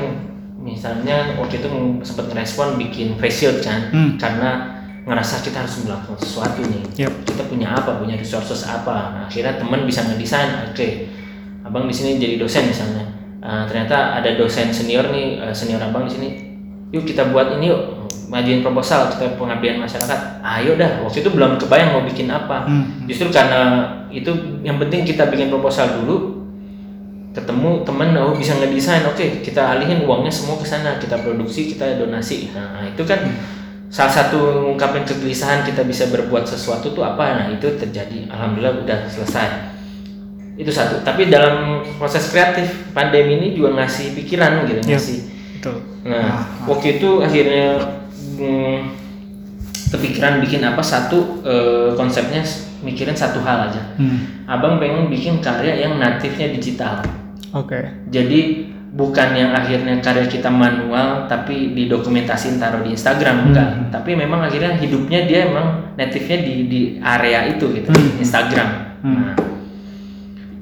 misalnya waktu itu sempat ngerespon bikin face shield kan Hmm. karena ngerasa kita harus melakukan sesuatu nih Yap. kita punya apa punya resources apa. Nah, akhirnya teman bisa ngedesain oke. Abang di sini jadi dosen misalnya. Uh, ternyata ada dosen senior nih uh, senior abang di sini. Yuk kita buat ini yuk majuin proposal kita pengabdian masyarakat. Ayo dah waktu itu belum kebayang mau bikin apa. Hmm. justru karena itu yang penting kita bikin proposal dulu. Ketemu temen oh bisa ngedesain. Oke kita alihin uangnya semua ke sana. Kita produksi kita donasi. Nah itu kan salah satu ungkapan kegelisahan kita bisa berbuat sesuatu tuh apa nah itu terjadi alhamdulillah udah selesai itu satu tapi dalam proses kreatif pandemi ini juga ngasih pikiran gitu Iya. ngasih Betul. Nah, waktu itu akhirnya hmm, kepikiran bikin apa satu eh, konsepnya mikirin satu hal aja. Hmm. Abang pengen bikin karya yang natifnya digital. Oke. Jadi bukan yang akhirnya karya kita manual tapi didokumentasin taruh di Instagram Hmm. enggak. Tapi memang akhirnya hidupnya dia emang natifnya di di area itu gitu, Hmm. Instagram. Hmm. Nah,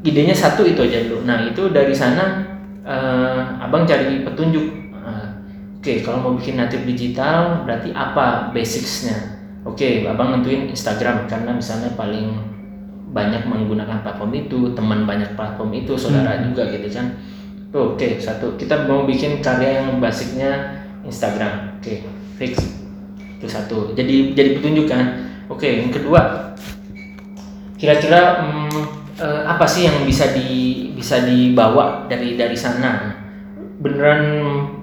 idenya satu itu aja dulu. Nah itu dari sana eh, abang cari petunjuk. Eh, Oke kalau mau bikin natif digital berarti apa basicsnya? Oke abang nentuin Instagram karena misalnya paling banyak menggunakan platform itu, teman banyak platform itu, saudara juga gitu kan. Tuh, Oke satu kita mau bikin karya yang basicnya Instagram. Oke fix itu satu. Jadi jadi petunjuk kan. Oke yang kedua kira-kira hmm, eh, apa sih yang bisa di bisa dibawa dari dari sana beneran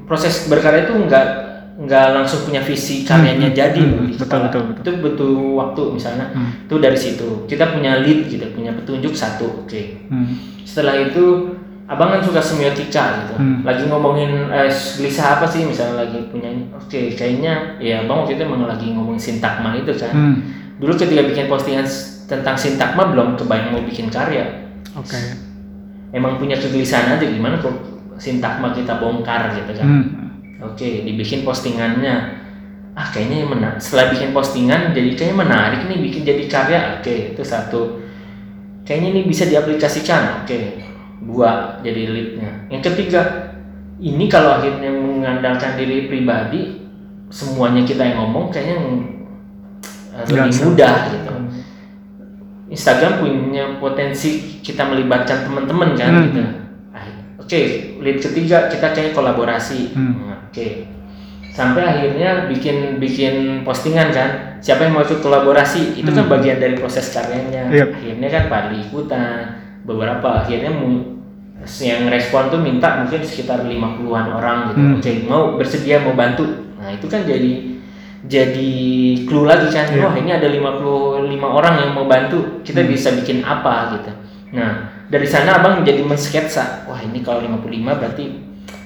proses berkarya itu nggak nggak langsung punya visi karyanya Hmm, jadi hmm, betul, betul, betul. itu butuh waktu misalnya Hmm. itu dari situ kita punya lead gitu punya petunjuk satu oke Hmm. setelah itu abang kan suka semiotika gitu. Hmm. lagi ngomongin eh, gelisah apa sih? Misalnya lagi punya oke kayaknya ya abang waktu itu emang lagi ngomongin sintagma itu kan Hmm. dulu ketika bikin postingan tentang sintagma belum kebayang mau bikin karya. Oke. emang punya kegelisahan aja gimana kok sintagma kita bongkar gitu kan Hmm. oke dibikin postingannya. Ah kayaknya menarik setelah bikin postingan jadi kayaknya menarik nih bikin jadi karya. Oke itu satu. Kayaknya ini bisa diaplikasikan. Oke dua jadi leadnya. Yang ketiga ini kalau akhirnya mengandalkan diri pribadi semuanya kita yang ngomong kayaknya uh, lebih mudah gitu. Instagram punya potensi kita melibatkan teman-teman kan Hmm. gitu. Ah, oke lead ketiga kita kayak kolaborasi. Hmm. Nah, oke. Sampai akhirnya bikin bikin postingan kan siapa yang mau ikut kolaborasi? Itu kan Hmm. bagian dari proses karyanya. Yep. akhirnya kan pada ikutan beberapa. Akhirnya yang respon tuh minta mungkin sekitar 50-an orang gitu. Hmm. oke mau bersedia mau bantu. Nah itu kan jadi jadi clue lagi kan. Iya. wah ini ada 55 orang yang mau bantu. Kita bisa bikin apa gitu. Nah dari sana abang jadi mensketsa. Wah ini kalau 55 berarti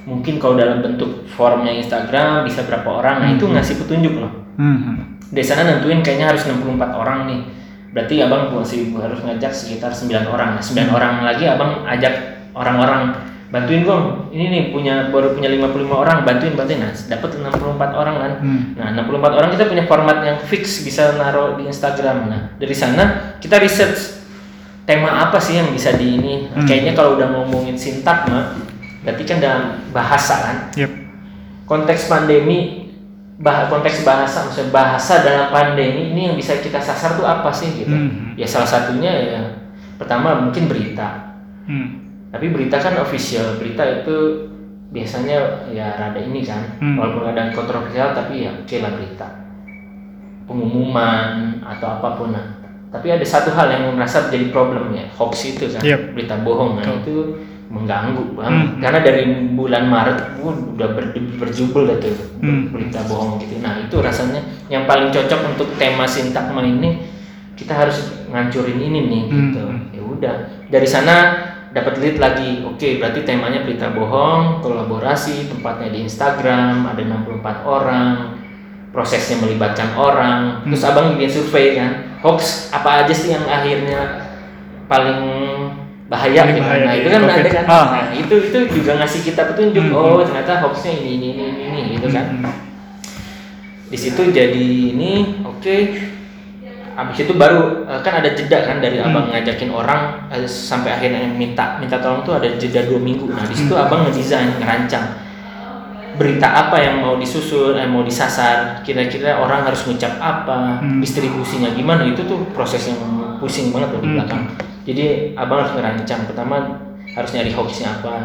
mungkin kalau dalam bentuk formnya Instagram bisa berapa orang. Nah itu ngasih petunjuk loh. Hmm. dari sana nentuin kayaknya harus 64 orang nih berarti abang masih harus ngajak sekitar 9 orang. Nah 9 orang lagi abang ajak orang-orang. Bantuin dong ini nih punya baru punya 55 orang. Bantuin bantuin. Nah dapat 64 orang kan? Hmm. nah 64 orang kita punya format yang fix bisa naruh di Instagram. Nah dari sana kita research tema apa sih yang bisa di ini. Hmm. kayaknya kalau udah ngomongin sintagma berarti kan dalam bahasa kan? Yep. konteks pandemi bah konteks bahasa maksudnya bahasa dalam pandemi ini yang bisa kita sasar tuh apa sih gitu Hmm. ya salah satunya ya pertama mungkin berita Hmm. tapi berita kan official berita itu biasanya ya rada ini kan Hmm. walaupun ada kontroversial tapi ya oke lah berita pengumuman atau apa pun nah tapi ada satu hal yang merasa jadi problem ya hoax itu kan Yep. berita bohong nah itu mengganggu banget Hmm. karena dari bulan Maret gua udah ber, berjubel itu Hmm. berita bohong gitu nah itu rasanya yang paling cocok untuk tema sintagma ini kita harus ngancurin ini nih Hmm. gitu ya udah dari sana dapat lead lagi oke berarti temanya berita bohong kolaborasi tempatnya di Instagram ada 64 orang prosesnya melibatkan orang terus Hmm. abang bikin survei kan hoax apa aja sih yang akhirnya paling bahaya Paling gitu bahaya nah itu kan COVID. ada kan Ah. nah itu itu juga ngasih kita petunjuk Hmm. oh ternyata hoaxnya ini ini ini ini, ini gitu kan Hmm. di situ jadi ini oke habis itu baru eh, kan ada jeda kan dari Hmm. abang ngajakin orang eh, sampai akhirnya minta minta tolong tuh ada jeda dua minggu nah di situ Hmm. abang ngedesain ngerancang berita apa yang mau disusun eh, mau disasar kira-kira orang harus ngucap apa Hmm. distribusinya gimana itu tuh proses yang pusing banget loh di Hmm. belakang jadi abang harus ngerancang pertama harus nyari hoaxnya apa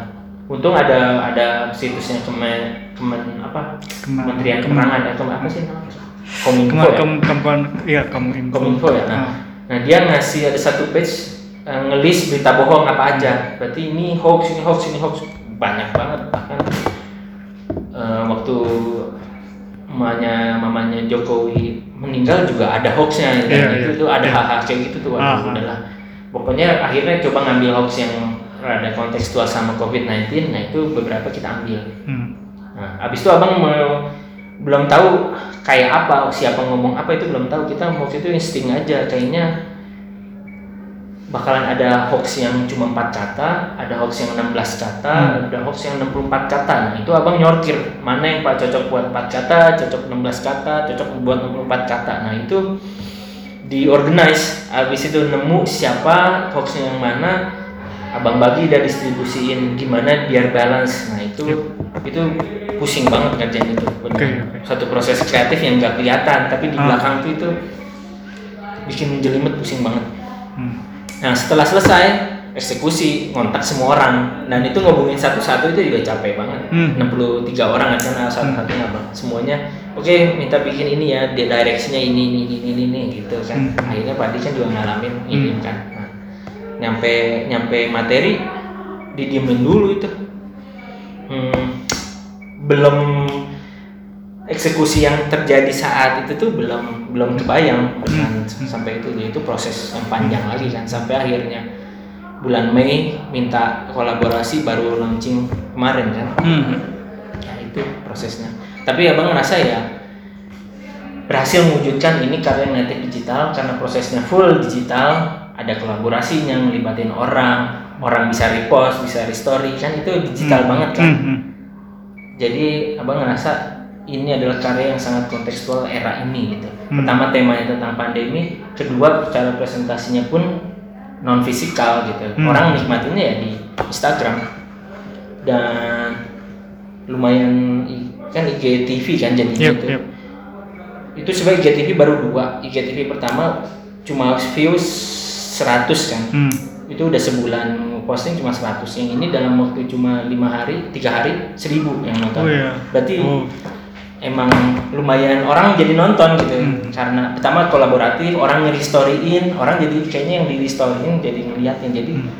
untung ada ada situsnya kemen kemen apa Kemen- Kementerian Kemen- Penerangan atau apa sih namanya Kominfo ya? kem kemar iya kamu info. Kominfo ya. Nah, Ah. nah dia ngasih ada satu page eh, ngelis berita bohong apa aja. Berarti ini hoax, ini hoax, ini hoax banyak banget bahkan eh, waktu mamanya mamanya Jokowi meninggal juga ada hoaxnya dan Iya, itu iya. tuh ada Iya. hal-hal kayak gitu tuh Ah, udahlah pokoknya akhirnya coba ngambil hoax yang rada kontekstual sama COVID-19 nah itu beberapa kita ambil Hmm. Nah, abis itu abang mau belum tahu kayak apa, siapa ngomong apa itu belum tahu. Kita waktu itu insting aja, kayaknya bakalan ada hoax yang cuma 4 kata, ada hoax yang 16 kata, Hmm. ada hoax yang 64 kata. Nah, itu abang nyortir mana yang pak cocok buat 4 kata, cocok 16 kata, cocok buat 64 kata. Nah, itu diorganize. Abis itu nemu siapa hoaxnya yang mana, abang bagi dan distribusiin gimana biar balance. Nah, itu itu pusing banget kerjaan itu benar. Oke. satu proses kreatif yang nggak kelihatan tapi di Ah. belakang tuh itu bikin jelimet pusing banget. Nah setelah selesai eksekusi ngontak semua orang. Dan itu ngobongin satu-satu itu juga capek banget. Hmm. 63 orang kan satu-satunya bang semuanya oke minta bikin ini ya di directionnya ini ini ini ini, ini gitu kan. Hmm. akhirnya Pak kan juga ngalamin ini Hmm. kan. Nah, nyampe nyampe materi didiemin dulu itu. Hmm, belum eksekusi yang terjadi saat itu tuh belum belum kebayang dengan Hmm. sampai itu itu proses yang panjang lagi kan sampai akhirnya bulan Mei minta kolaborasi baru launching kemarin kan Hmm. ya itu prosesnya tapi abang ngerasa ya berhasil mewujudkan ini karya native digital karena prosesnya full digital ada kolaborasinya ngelibatin orang orang bisa repost bisa restory kan itu digital Hmm. banget kan Hmm. Hmm. jadi abang ngerasa ini adalah karya yang sangat kontekstual era ini gitu. Hmm. Pertama temanya tentang pandemi, kedua cara presentasinya pun non fisikal gitu Hmm. orang nikmatinya ya di Instagram dan lumayan kan IGTV kan jadi Yep, gitu yep. itu sebenarnya IGTV baru dua IGTV pertama cuma views 100 kan Hmm. itu udah sebulan posting cuma 100 yang ini dalam waktu cuma lima hari tiga hari 1000 yang nonton Oh iya. berarti Oh. Emang lumayan orang jadi nonton gitu. Hmm. karena pertama kolaboratif orang nge-restoryin orang jadi kayaknya yang di restoryin jadi ngeliatin. Jadi Hmm.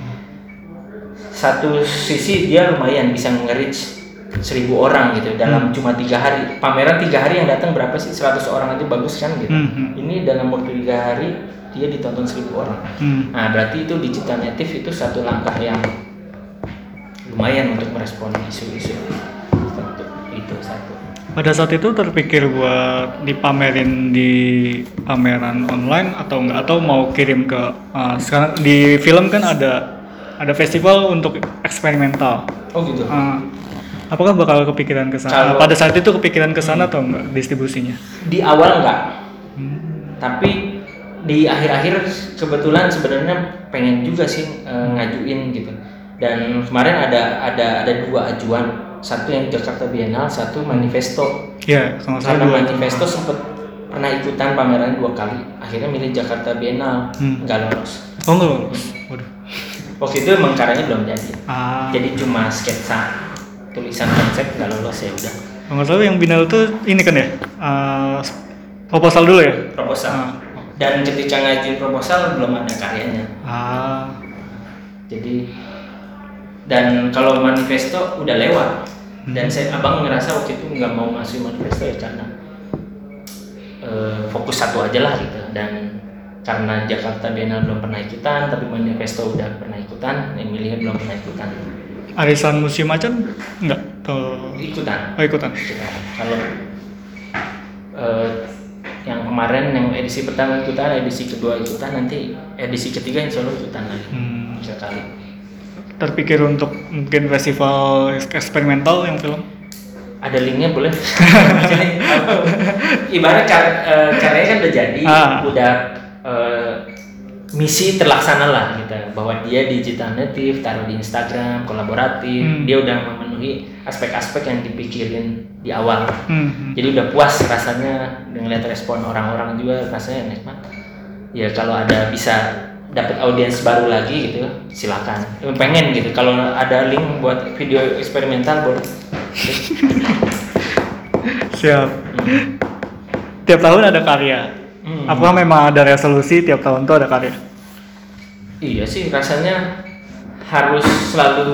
satu sisi dia lumayan bisa nge-reach seribu orang gitu dalam cuma tiga hari. Pameran tiga hari yang datang berapa sih? 100 orang aja bagus kan gitu. Hmm, hmm. ini dalam waktu tiga hari dia ditonton seribu orang. Hmm. nah berarti itu digital native itu satu langkah yang lumayan untuk merespon isu-isu itu satu Pada saat itu terpikir buat dipamerin di pameran online atau enggak atau mau kirim ke uh, sekarang di film kan ada ada festival untuk eksperimental. oh gitu Uh, apakah bakal kepikiran ke sana? Pada saat itu kepikiran ke sana atau enggak distribusinya? di awal enggak Hmm. tapi di akhir-akhir kebetulan sebenarnya pengen juga sih eh, ngajuin gitu dan kemarin ada ada ada dua ajuan satu yang Jakarta Biennale satu manifesto Iya, sama saya karena manifesto sempet pernah ikutan pameran dua kali akhirnya milih Jakarta Biennale Hmm. nggak lolos Oh enggak lolos. Waduh. waktu itu emang karyanya belum jadi Ah. jadi cuma sketsa tulisan konsep nggak lolos ya udah nggak salah yang binal tuh ini kan ya? Uh, proposal dulu ya? proposal Ah. dan ketika ngajuin proposal belum ada karyanya Ah. jadi dan kalau manifesto udah lewat. Dan saya abang ngerasa waktu itu nggak mau ngasih manifesto ya karena eh, fokus satu aja lah gitu. Dan karena Jakarta Biennale belum pernah ikutan tapi manifesto udah pernah ikutan yang milihnya belum pernah ikutan. Arisan musim macan enggak? Atau ikutan. Oh, ikutan? ikutan. Kalau eh, yang kemarin yang edisi pertama ikutan edisi kedua ikutan nanti edisi ketiga insya Allah ikutan lagi. Hmm. tiga kali terpikir untuk mungkin festival eksperimental yang film ada linknya boleh (laughs) ibarat kar- eh, karyanya kan udah jadi Ah. udah eh, misi terlaksana lah gitu bahwa dia digital native taruh di Instagram kolaboratif Hmm. dia udah memenuhi aspek-aspek yang dipikirin di awal hmm. jadi udah puas rasanya dengan lihat respon orang-orang juga rasanya nikmat ya kalau ada bisa dapat audiens baru lagi gitu silakan. Pengen gitu kalau ada link buat video eksperimental boleh. (laughs) Siap. Tiap tahun ada karya. Hmm. apakah memang ada resolusi tiap tahun tuh ada karya? Iya sih rasanya harus selalu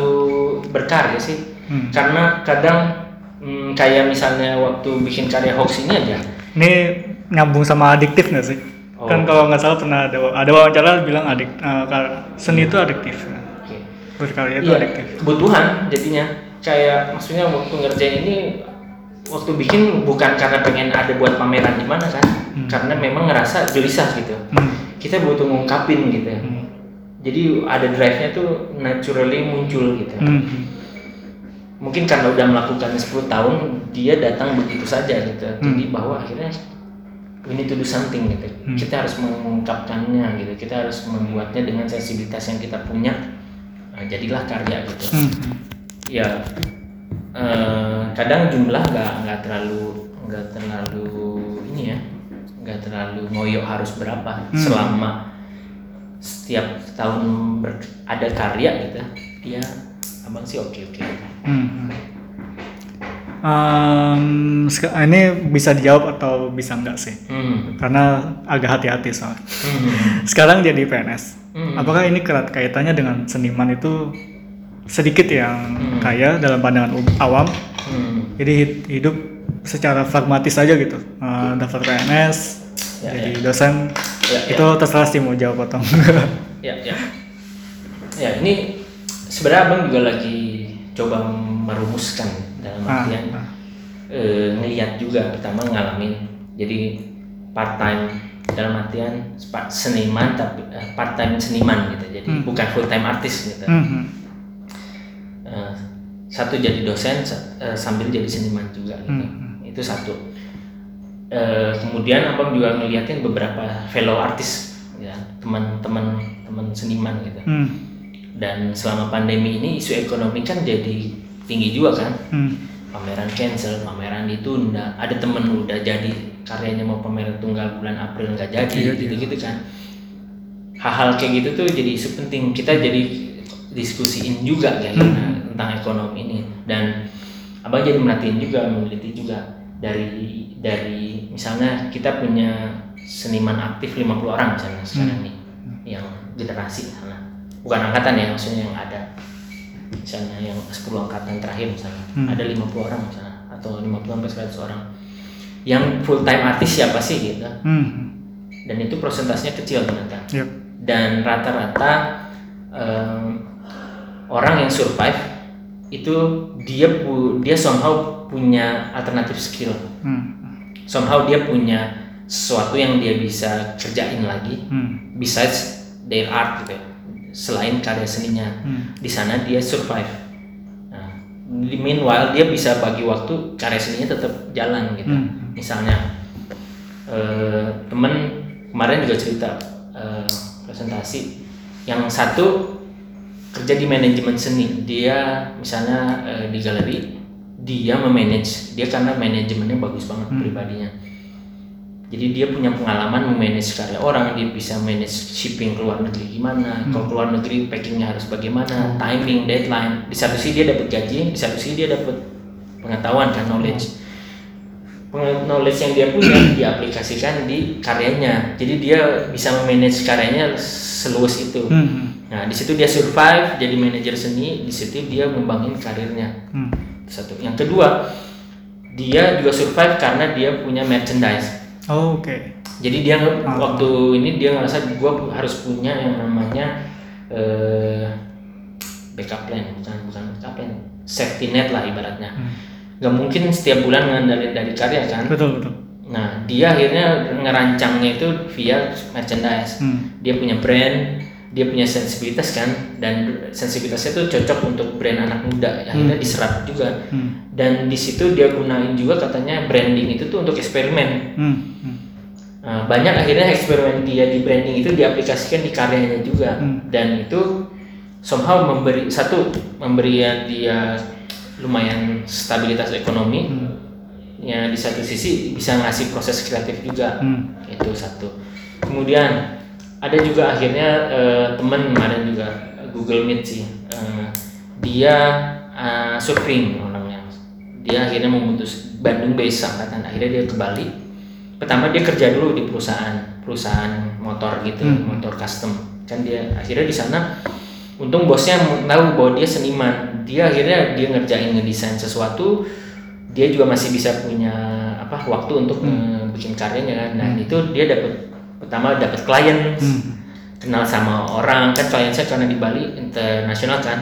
berkarya sih. Hmm. karena kadang hmm, kayak misalnya waktu bikin karya hoax ini aja. Ini nyambung sama adiktif nggak sih Oh. kan kalau nggak salah pernah ada ada wawancara bilang adik kar- seni itu adiktif Oke. berkarya itu Iya, adiktif kebutuhan jadinya kayak maksudnya waktu ngerjain ini waktu bikin bukan karena pengen ada buat pameran di mana kan Hmm. karena memang ngerasa gelisah gitu hmm. kita butuh ngungkapin gitu Hmm. jadi ada drive-nya tuh naturally muncul gitu Hmm. mungkin karena udah melakukannya 10 tahun dia datang begitu saja gitu jadi bahwa akhirnya we need to do something gitu Hmm. kita harus mengungkapkannya gitu kita harus membuatnya dengan sensibilitas yang kita punya Nah, jadilah karya gitu Hmm. ya eh, kadang jumlah nggak nggak terlalu nggak terlalu ini ya nggak terlalu ngoyo harus berapa Hmm. selama setiap tahun ber- ada karya gitu ya abang sih oke oke Hmm. Um, ini bisa dijawab atau bisa enggak sih? hmm. Karena agak hati-hati soalnya. Hmm. (laughs) Sekarang jadi PNS. Hmm. Apakah ini kerat kaitannya dengan seniman itu sedikit yang Hmm. kaya dalam pandangan awam? Hmm. Jadi hid- hidup secara pragmatis aja gitu. Uh, daftar PNS, Ya, jadi dosen. Ya, ya. itu terserah sih mau jawab atau enggak. (laughs) ya ya ya ini sebenarnya abang juga lagi coba merumuskan dalam Ah, artian ah. eh, ngelihat juga pertama ngalamin jadi part time dalam artian seniman tapi part time seniman gitu jadi Hmm. bukan full time artis gitu Hmm. Eh, satu jadi dosen eh, sambil jadi seniman juga gitu Hmm. itu satu Eh, kemudian abang juga ngeliatin beberapa fellow artis ya teman-teman teman-teman seniman gitu Hmm. dan selama pandemi ini isu ekonomi kan jadi tinggi juga kan? Hmm. pameran cancel pameran ditunda. Ada temen udah jadi karyanya mau pameran tunggal bulan April nggak jadi Iya, gitu gitu kan. Hal-hal kayak gitu tuh jadi isu penting kita jadi diskusiin juga kayak gitu, tentang ekonomi ini. Dan abang jadi merhatiin juga meneliti juga. Dari dari misalnya kita punya seniman aktif 50 orang misalnya sekarang nih yang generasi bukan angkatan ya maksudnya yang ada misalnya yang 10 angkatan terakhir misalnya Hmm. ada 50 orang misalnya atau 50 sampai 100 orang yang full time artis siapa sih gitu Hmm. dan itu persentasenya kecil ternyata Yep. dan rata-rata em, orang yang survive itu dia pu dia somehow punya alternatif skill Hmm. somehow dia punya sesuatu yang dia bisa kerjain lagi Hmm. besides their art gitu ya selain karya seninya. Hmm. di sana dia survive. Nah, di meanwhile dia bisa bagi waktu karya seninya tetap jalan gitu. Hmm. misalnya eh, temen kemarin juga cerita eh, presentasi yang satu kerja di manajemen seni. Dia misalnya eh, di galeri dia memanage. Dia karena manajemennya bagus banget pribadinya jadi dia punya pengalaman memanage karya orang dia bisa manage shipping ke luar negeri gimana kalau ke luar negeri packingnya harus bagaimana timing deadline. Di satu sisi dia dapat gaji di satu sisi dia dapat pengetahuan kan knowledge. Peng- knowledge yang dia punya diaplikasikan di karyanya. Jadi dia bisa memanage karyanya seluas itu. Hmm. nah di situ dia survive jadi manajer seni di situ dia ngembangin karirnya. Hmm. satu. Yang kedua dia juga survive karena dia punya merchandise Oh, Oke. jadi dia Ah. waktu ini dia ngerasa gue harus punya yang namanya eh, backup plan bukan bukan backup plan safety net lah ibaratnya Hmm. nggak mungkin setiap bulan ngandelin dari karya kan Betul betul. nah dia akhirnya ngerancangnya itu via merchandise Hmm. dia punya brand dia punya sensibilitas kan dan sensibilitasnya itu cocok untuk brand anak muda akhirnya diserap juga Hmm. dan di situ dia gunain juga katanya branding itu tuh untuk eksperimen Hmm. Hmm. Nah, banyak akhirnya eksperimen dia di branding itu diaplikasikan di karyanya juga Hmm. dan itu somehow memberi satu memberi dia lumayan stabilitas ekonomi Hmm. ya di satu sisi bisa ngasih proses kreatif juga Hmm. itu satu kemudian ada juga akhirnya eh, teman kemarin juga Google Meet sih. Eh, dia eh, surfing orangnya. Dia akhirnya memutus Bandung base angkatan. Akhirnya dia ke Bali. Pertama dia kerja dulu di perusahaan perusahaan motor gitu Hmm. motor custom. Kan dia akhirnya di sana. Untung bosnya tahu bahwa dia seniman. Dia akhirnya dia ngerjain ngedesain sesuatu. Dia juga masih bisa punya apa waktu untuk Hmm. bikin karyanya kan. Nah itu dia dapat pertama dapat klien. Hmm. kenal sama orang. Kan klien saya karena di Bali internasional kan.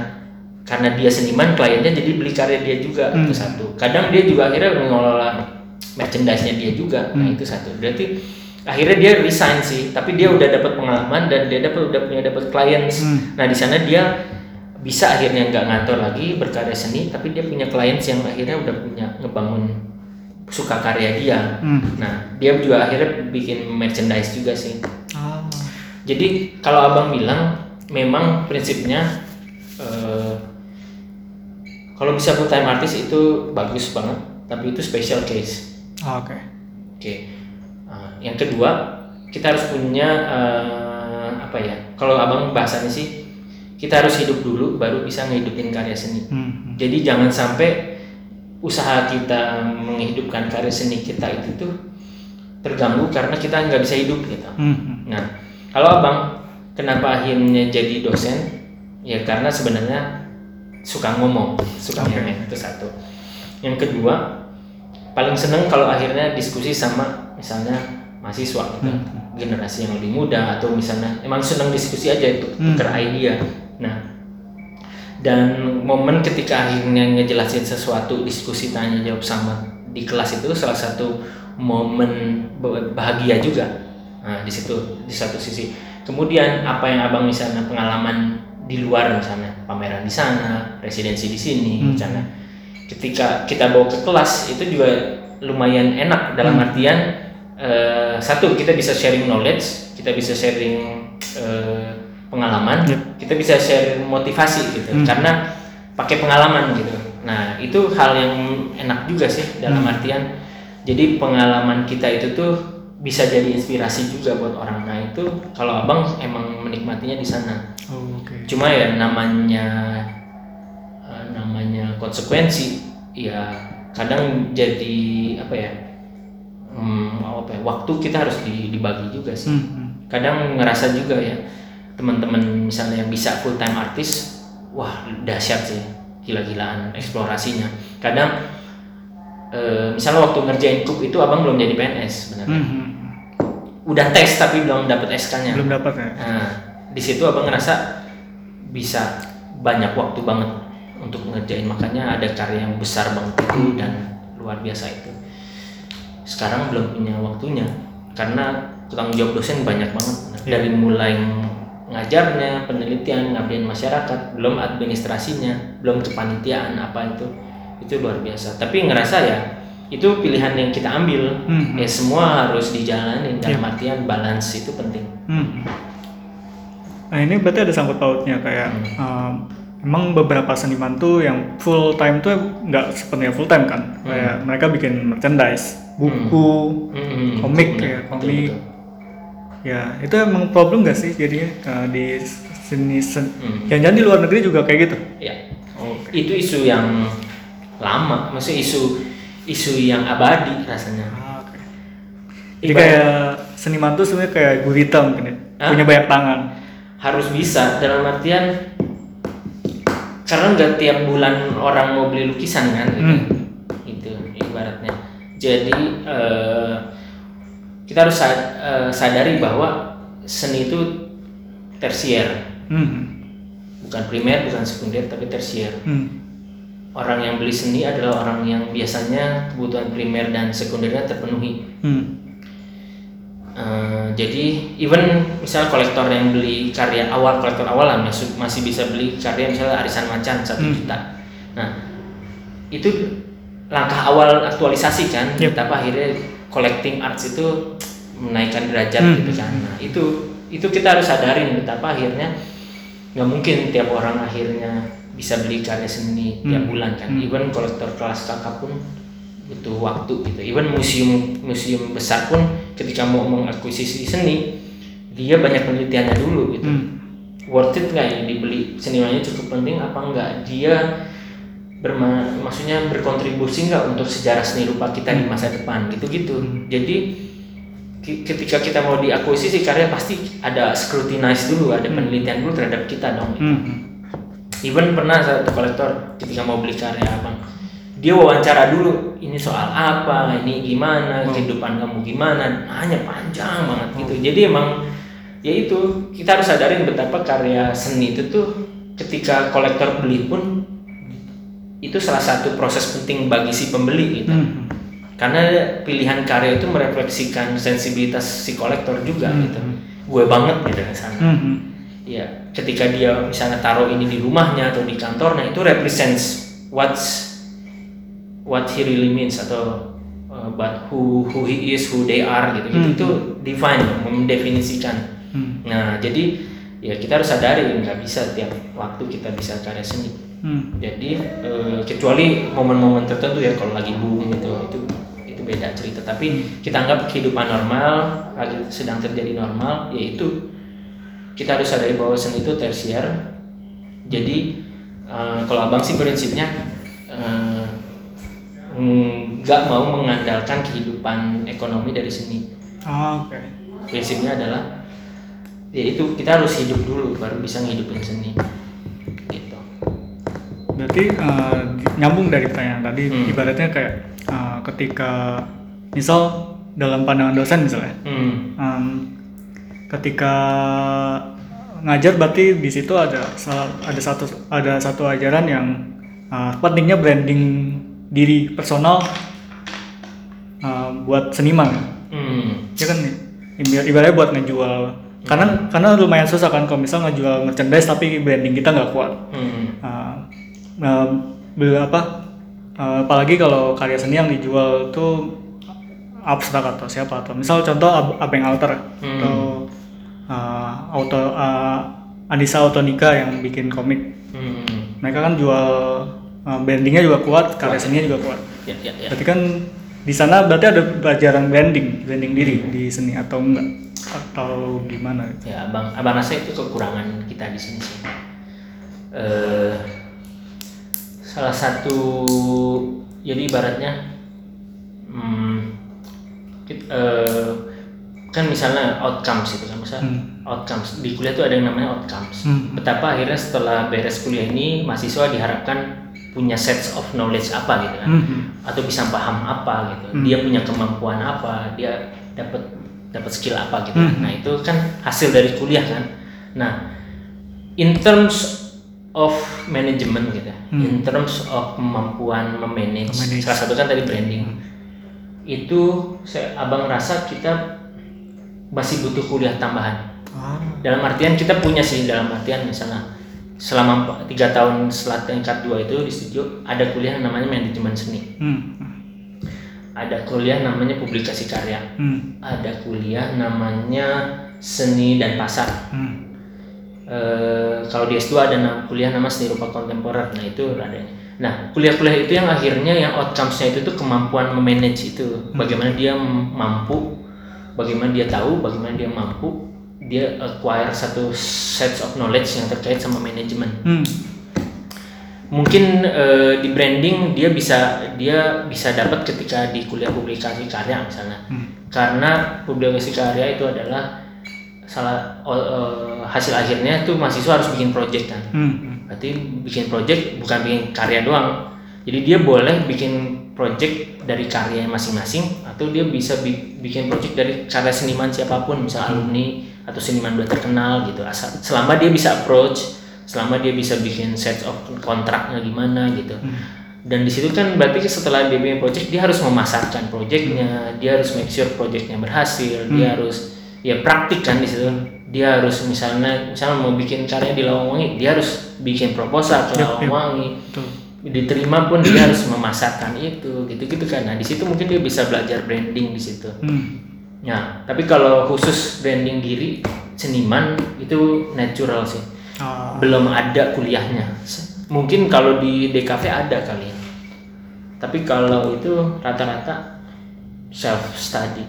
Karena dia seniman kliennya jadi beli karya dia juga. Hmm. itu satu. Kadang dia juga akhirnya mengelola merchandise-nya dia juga. Nah Hmm. itu satu. Berarti akhirnya dia resign sih. Tapi dia udah dapat pengalaman dan dia dapat udah punya dapat clients. Hmm. nah di sana dia bisa akhirnya nggak ngantor lagi berkarya seni tapi dia punya clients yang akhirnya udah punya ngebangun suka karya dia Hmm. nah dia juga akhirnya bikin merchandise juga sih Ah. jadi kalau abang bilang memang prinsipnya eh, kalau bisa full time artist itu bagus banget, tapi itu special case. Ah, Oke. Oke. Eh, yang kedua kita harus punya eh, apa ya? Kalau abang bahasanya sih kita harus hidup dulu baru bisa ngehidupin karya seni. Hmm. Jadi jangan sampai usaha kita menghidupkan karya seni kita itu tuh terganggu karena kita nggak bisa hidup gitu. Hmm. Nah, kalau abang kenapa akhirnya jadi dosen? Ya karena sebenarnya suka ngomong, suka Oke. ngemen itu satu. Yang kedua, paling seneng kalau akhirnya diskusi sama misalnya mahasiswa gitu, Hmm. generasi yang lebih muda atau misalnya emang seneng diskusi aja itu, Hmm. tukar idea. Nah, dan momen ketika akhirnya ngejelasin sesuatu diskusi tanya jawab sama di kelas itu salah satu momen ba- bahagia juga. Nah di situ di satu sisi. Kemudian apa yang abang misalnya pengalaman di luar misalnya? Pameran di sana residensi di sini Hmm. misalnya. Ketika kita bawa ke kelas itu juga lumayan enak. Dalam Hmm. artian eh, satu kita bisa sharing knowledge kita bisa sharing eh, pengalaman Yep. kita bisa share motivasi gitu Hmm. karena pakai pengalaman gitu nah itu hal yang enak juga sih dalam Hmm. artian jadi pengalaman kita itu tuh bisa jadi inspirasi juga buat orang nah itu kalau abang emang menikmatinya di sana Oh, oke. cuma ya namanya eh, namanya konsekuensi ya kadang jadi apa ya hmm, apa ya waktu kita harus di- dibagi juga sih Hmm, hmm. kadang ngerasa juga ya teman-teman misalnya yang bisa full time artis wah dahsyat sih gila-gilaan eksplorasinya kadang eh, misalnya waktu ngerjain kup itu abang belum jadi PNS sebenarnya Hmm, hmm. udah tes tapi belum dapat SK-nya Belum dapat ya? Nah, di situ abang ngerasa bisa banyak waktu banget untuk ngerjain makanya ada karya yang besar banget itu dan luar biasa itu. Sekarang belum punya waktunya karena tanggung jawab dosen banyak banget Iya. dari mulai ngajarnya, penelitian, ngabdiin masyarakat, belum administrasinya, belum kepanitiaan apa itu. Itu luar biasa. Tapi ngerasa ya itu pilihan yang kita ambil. Hmm, Ya semua harus dijalanin dalam Iya. artian balance itu penting. Hmm. Nah ini berarti ada sangkut pautnya kayak um, emang beberapa seniman tuh yang full time tuh nggak sepenuhnya full time kan kayak mereka bikin merchandise buku Hmm, komik betul, ya betul, komik betul. Ya itu emang problem nggak sih jadinya uh, di seni sen Hmm. jangan-jangan di luar negeri juga kayak gitu Ya. Itu isu yang lama, maksudnya isu isu yang abadi rasanya. Ah, oke. jadi Ibarat- kayak seniman tuh sebenarnya kayak gurita mungkin ya punya banyak tangan Harus bisa dalam artian karena nggak tiap bulan orang mau beli lukisan kan gitu. Hmm. Itu ibaratnya. Jadi eh, kita harus eh, sadari bahwa seni itu tersier, Hmm. bukan primer, bukan sekunder, tapi tersier. Hmm. Orang yang beli seni adalah orang yang biasanya kebutuhan primer dan sekundernya terpenuhi. Hmm. Eh, jadi even misalnya kolektor yang beli karya awal kolektor awal lah masih, masih bisa beli karya misalnya arisan macan satu Hmm. juta. Nah itu langkah awal aktualisasi kan. Yep. Tapi akhirnya collecting arts itu menaikkan derajat Hmm. gitu kan. Nah itu itu kita harus sadarin betapa akhirnya nggak mungkin tiap orang akhirnya bisa beli karya seni tiap Hmm. bulan kan. Hmm. Even kolektor kelas kakak pun butuh waktu gitu. Even museum museum besar pun ketika mau mengakuisisi seni dia banyak penelitiannya dulu gitu. Hmm. Worth it nggak ya dibeli senimannya cukup penting apa enggak dia berma maksudnya berkontribusi nggak untuk sejarah seni rupa kita di masa depan gitu-gitu. Hmm. Jadi ketika kita mau diakuisisi karya pasti ada scrutinize dulu, ada Hmm. penelitian dulu terhadap kita dong. Hmm. Even pernah satu kolektor ketika mau beli karya abang, dia wawancara dulu ini soal apa, ini gimana, Oh. kehidupan kamu gimana, nanya panjang banget gitu. Jadi emang ya itu kita harus sadarin betapa karya seni itu tuh ketika kolektor beli pun itu salah satu proses penting bagi si pembeli gitu. Hmm. Karena pilihan karya itu merefleksikan sensibilitas si kolektor juga Hmm. gitu. Gue banget gitu sana Hmm. ya ketika dia misalnya taruh ini di rumahnya atau di kantornya itu represents what's what he really means atau uh, but who who he is who they are gitu Hmm. itu define mendefinisikan Hmm. nah jadi ya kita harus sadari nggak bisa tiap waktu kita bisa karya seni Hmm. jadi eh, kecuali momen-momen tertentu ya kalau lagi boom gitu itu itu beda cerita tapi kita anggap kehidupan normal lagi sedang terjadi normal yaitu kita harus sadari bahwa seni itu tersier jadi eh, kalau abang sih prinsipnya eh, nggak mau mengandalkan kehidupan ekonomi dari seni Ah, oke. prinsipnya adalah yaitu kita harus hidup dulu baru bisa ngehidupin seni Berarti eh, nyambung dari pertanyaan tadi, Hmm. ibaratnya kayak eh, ketika misal dalam pandangan dosen misalnya, hmm. em, ketika ngajar berarti di situ ada ada satu ada satu ajaran yang eh, pentingnya branding diri personal eh, buat seniman, Hmm. ya kan? Ibar- Ibaratnya buat ngejual, karena karena lumayan susah kan kalau misal ngejual merchandise tapi branding kita nggak kuat. Hmm. uh, uh, beli apa uh, apalagi kalau karya seni yang dijual tuh abstrak atau siapa atau misal contoh Ab- Abeng Alter Hmm. atau uh, auto uh, Anissa Autonika yang bikin komik. Hmm. Mereka kan jual uh, brandingnya juga kuat, karya seninya juga kuat. Ya, ya, ya. Berarti kan di sana berarti ada pelajaran branding, branding diri di seni atau enggak? Atau gimana? Ya, abang, abang rasa itu kekurangan kita di sini sih. Eh, salah satu, jadi ibaratnya, hmm, kit- eh, kan misalnya outcomes itu kan, misalnya Hmm. outcomes di kuliah itu ada yang namanya outcomes. Hmm. Betapa akhirnya setelah beres kuliah ini mahasiswa diharapkan punya sets of knowledge apa gitu kan, Hmm. atau bisa paham apa gitu, Hmm. dia punya kemampuan apa, dia dapat dapat skill apa gitu. Hmm. Nah itu kan hasil dari kuliah kan. Nah in terms of management gitu, Hmm. in terms of kemampuan memanage, Memanage. salah satu kan tadi branding, Hmm. itu saya abang rasa kita masih butuh kuliah tambahan Ah. dalam artian kita punya sih dalam artian misalnya selama tiga tahun setelah tingkat dua itu di studio ada kuliah namanya manajemen seni Hmm. ada kuliah namanya publikasi karya Hmm. ada kuliah namanya seni dan pasar Hmm. Eh, kalau di S2 ada nama, kuliah nama seni rupa kontemporer. Nah itu ada. Nah kuliah-kuliah itu yang akhirnya yang outcomes-nya itu tuh kemampuan memanage itu. Bagaimana dia mampu bagaimana dia tahu bagaimana dia mampu dia acquire satu set of knowledge yang terkait sama manajemen Hmm. mungkin eh, di branding dia bisa dia bisa dapat ketika di kuliah publikasi karya misalnya. Hmm. karena publikasi karya itu adalah salah eh, hasil akhirnya tuh mahasiswa harus bikin project kan. Hmm. berarti bikin project bukan bikin karya doang. Jadi dia boleh bikin project dari karya masing-masing atau dia bisa bi- bikin project dari karya seniman siapa pun misal alumni atau seniman udah terkenal gitu. Asal selama dia bisa approach selama dia bisa bikin set of kontraknya gimana gitu. Dan di situ kan berarti setelah dia bikin project dia harus memasarkan projectnya dia harus make sure projectnya berhasil dia harus ya praktik kan di situ dia harus misalnya misalnya mau bikin karya di Lawangwangi dia harus bikin proposal ke yap. Lawangwangi Betul. diterima pun dia harus memasarkan itu gitu-gitu kan nah di situ mungkin dia bisa belajar branding di situ Hmm. nah tapi kalau khusus branding diri seniman itu natural sih Ah. belum ada kuliahnya mungkin kalau di DKV ada kali ya tapi kalau itu rata-rata self study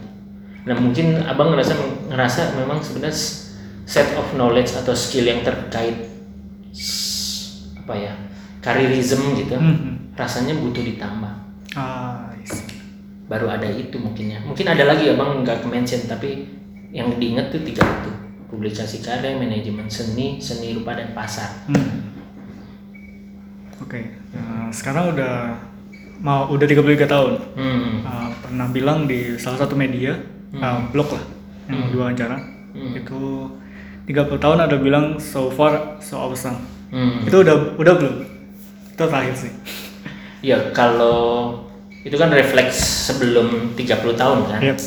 nah mungkin abang ngerasa ngerasa memang sebenarnya set of knowledge atau skill yang terkait apa ya karirism gitu Hmm. rasanya butuh ditambah Ah, baru ada itu mungkinnya mungkin ada lagi abang nggak mention tapi yang diinget tuh tiga itu publikasi karya manajemen seni seni rupa dan pasar Hmm. Oke, Nah, sekarang udah mau udah 33 tahun. hmm. Ah, pernah bilang di salah satu media, ah, blog lah, yang diwawancara. Hmm. Itu 30 tahun ada bilang so far so awesome. Hmm. Itu udah udah belum? Itu terakhir sih. (laughs) Ya kalau itu kan refleks sebelum 30 tahun kan. Yep.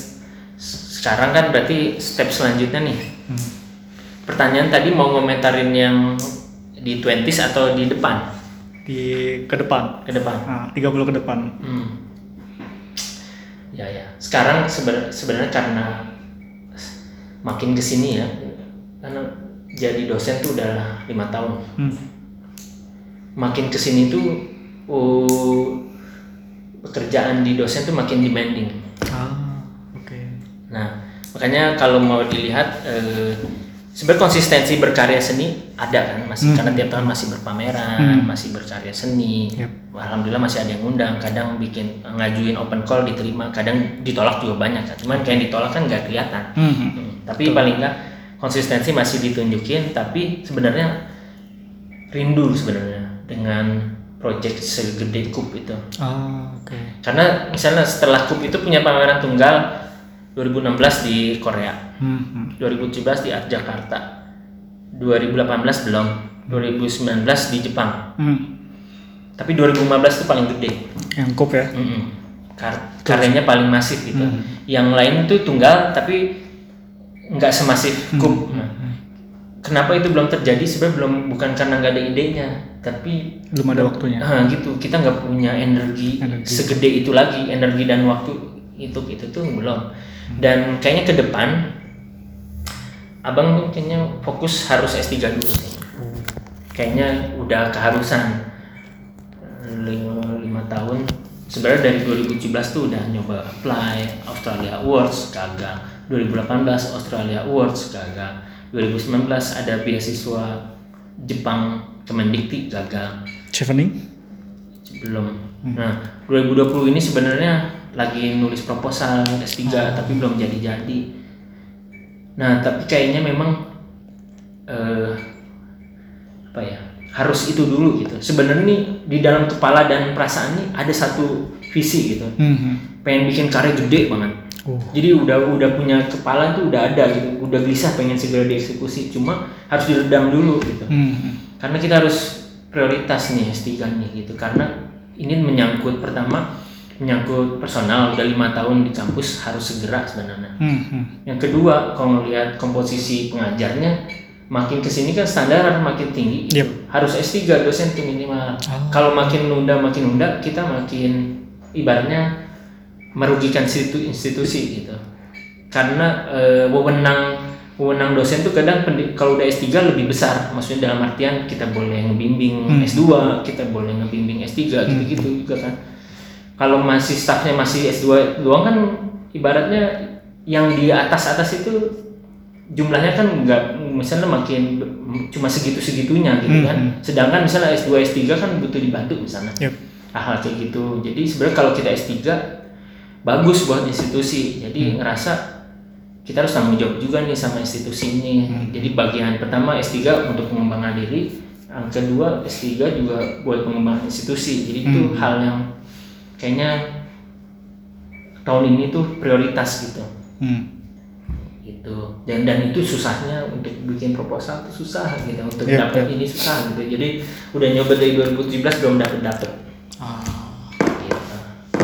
Sekarang kan berarti step selanjutnya nih. Hmm. Pertanyaan tadi mau ngomentarin yang di 20s atau di depan? Di ke depan. Ke depan. Nah, 30 ke depan. Hmm. Ya ya. Sekarang seben- sebenarnya karena makin ke sini ya, karena jadi dosen tuh udah lima tahun. Hmm. Makin ke sini tuh uh, pekerjaan di dosen tuh makin demanding. Ah, oke. Nah, makanya kalau mau dilihat eh, sebenarnya konsistensi berkarya seni ada kan masih Hmm. karena tiap tahun masih berpameran, Hmm. masih berkarya seni. Yep. Alhamdulillah masih ada yang undang, kadang bikin ngajuin open call diterima, kadang ditolak juga banyak. kan. Cuman kayak yang ditolak kan nggak kelihatan. Hmm. Hmm, Tapi paling nggak konsistensi masih ditunjukin, tapi sebenarnya rindu sebenarnya dengan project segede kup itu. Ah, oke. Karena misalnya setelah KUP itu punya pameran tunggal 2016 di Korea, Hmm. 2017 di Art Jakarta, 2018 belum, 2019 di Jepang. Hmm. Tapi 2015 itu paling gede. Yang kup ya. Mm-mm. Kar- karyanya paling masif gitu. Hmm. Yang lain tuh tunggal tapi nggak semasif Hmm. KUP. Nah, kenapa itu belum terjadi? Sebenarnya belum bukan karena nggak ada idenya, tapi Belum ada waktunya. Ah, gitu kita nggak punya energi, Energi. segede itu lagi energi dan waktu itu itu tuh belum dan kayaknya ke depan abang tuh kayaknya fokus harus S3 dulu sih kayaknya udah keharusan lima, lima tahun sebenarnya dari 2017 tuh udah nyoba apply Australia Awards gagal 2018 Australia Awards gagal. 2019 ada beasiswa Jepang Kemendikti gagal. Chevening? belum. Nah 2020 ini sebenarnya lagi nulis proposal S3 tapi belum jadi-jadi. Nah tapi kayaknya memang eh, apa ya harus itu dulu gitu. Sebenarnya nih di dalam kepala dan perasaan nih ada satu visi gitu. Mhm. pengen bikin karya gede banget Jadi udah udah punya kepala tuh udah ada gitu udah gelisah pengen segera dieksekusi cuma harus diredam dulu gitu Mhm. karena kita harus prioritas nih S3 nih gitu karena ini menyangkut pertama menyangkut personal udah lima tahun di kampus harus segera sebenarnya Mhm. yang kedua kalau ngelihat komposisi pengajarnya makin ke sini kan standar makin tinggi Yep. harus S3 dosen minimal Oh. kalau makin nunda makin nunda kita makin ibaratnya merugikan situ institusi gitu. Karena eh, wewenang wewenang dosen tuh kadang kalau udah S3 lebih besar. Maksudnya dalam artian kita boleh ngebimbing Hmm. S2 kita boleh ngebimbing S3 gitu-gitu juga kan. Kalau masih staffnya masih S2 doang kan ibaratnya yang di atas atas itu jumlahnya kan nggak misalnya makin cuma segitu segitunya gitu kan. Hmm. sedangkan misalnya S2 S3 kan butuh dibantu misalnya. Yep. hal-hal kayak gitu. Jadi sebenarnya kalau kita S3 bagus buat institusi. Jadi ngerasa kita harus tanggung jawab juga nih sama institusi ini jadi bagian pertama S3 untuk pengembangan diri yang kedua S3 juga buat pengembangan institusi. Jadi itu hal yang kayaknya tahun ini tuh prioritas gitu. Hmm. gitu. Dan dan itu susahnya untuk bikin proposal tuh susah gitu. Untuk Yep, dapat ini susah gitu. Jadi udah nyoba dari 2017 belum dapet dapet Ah.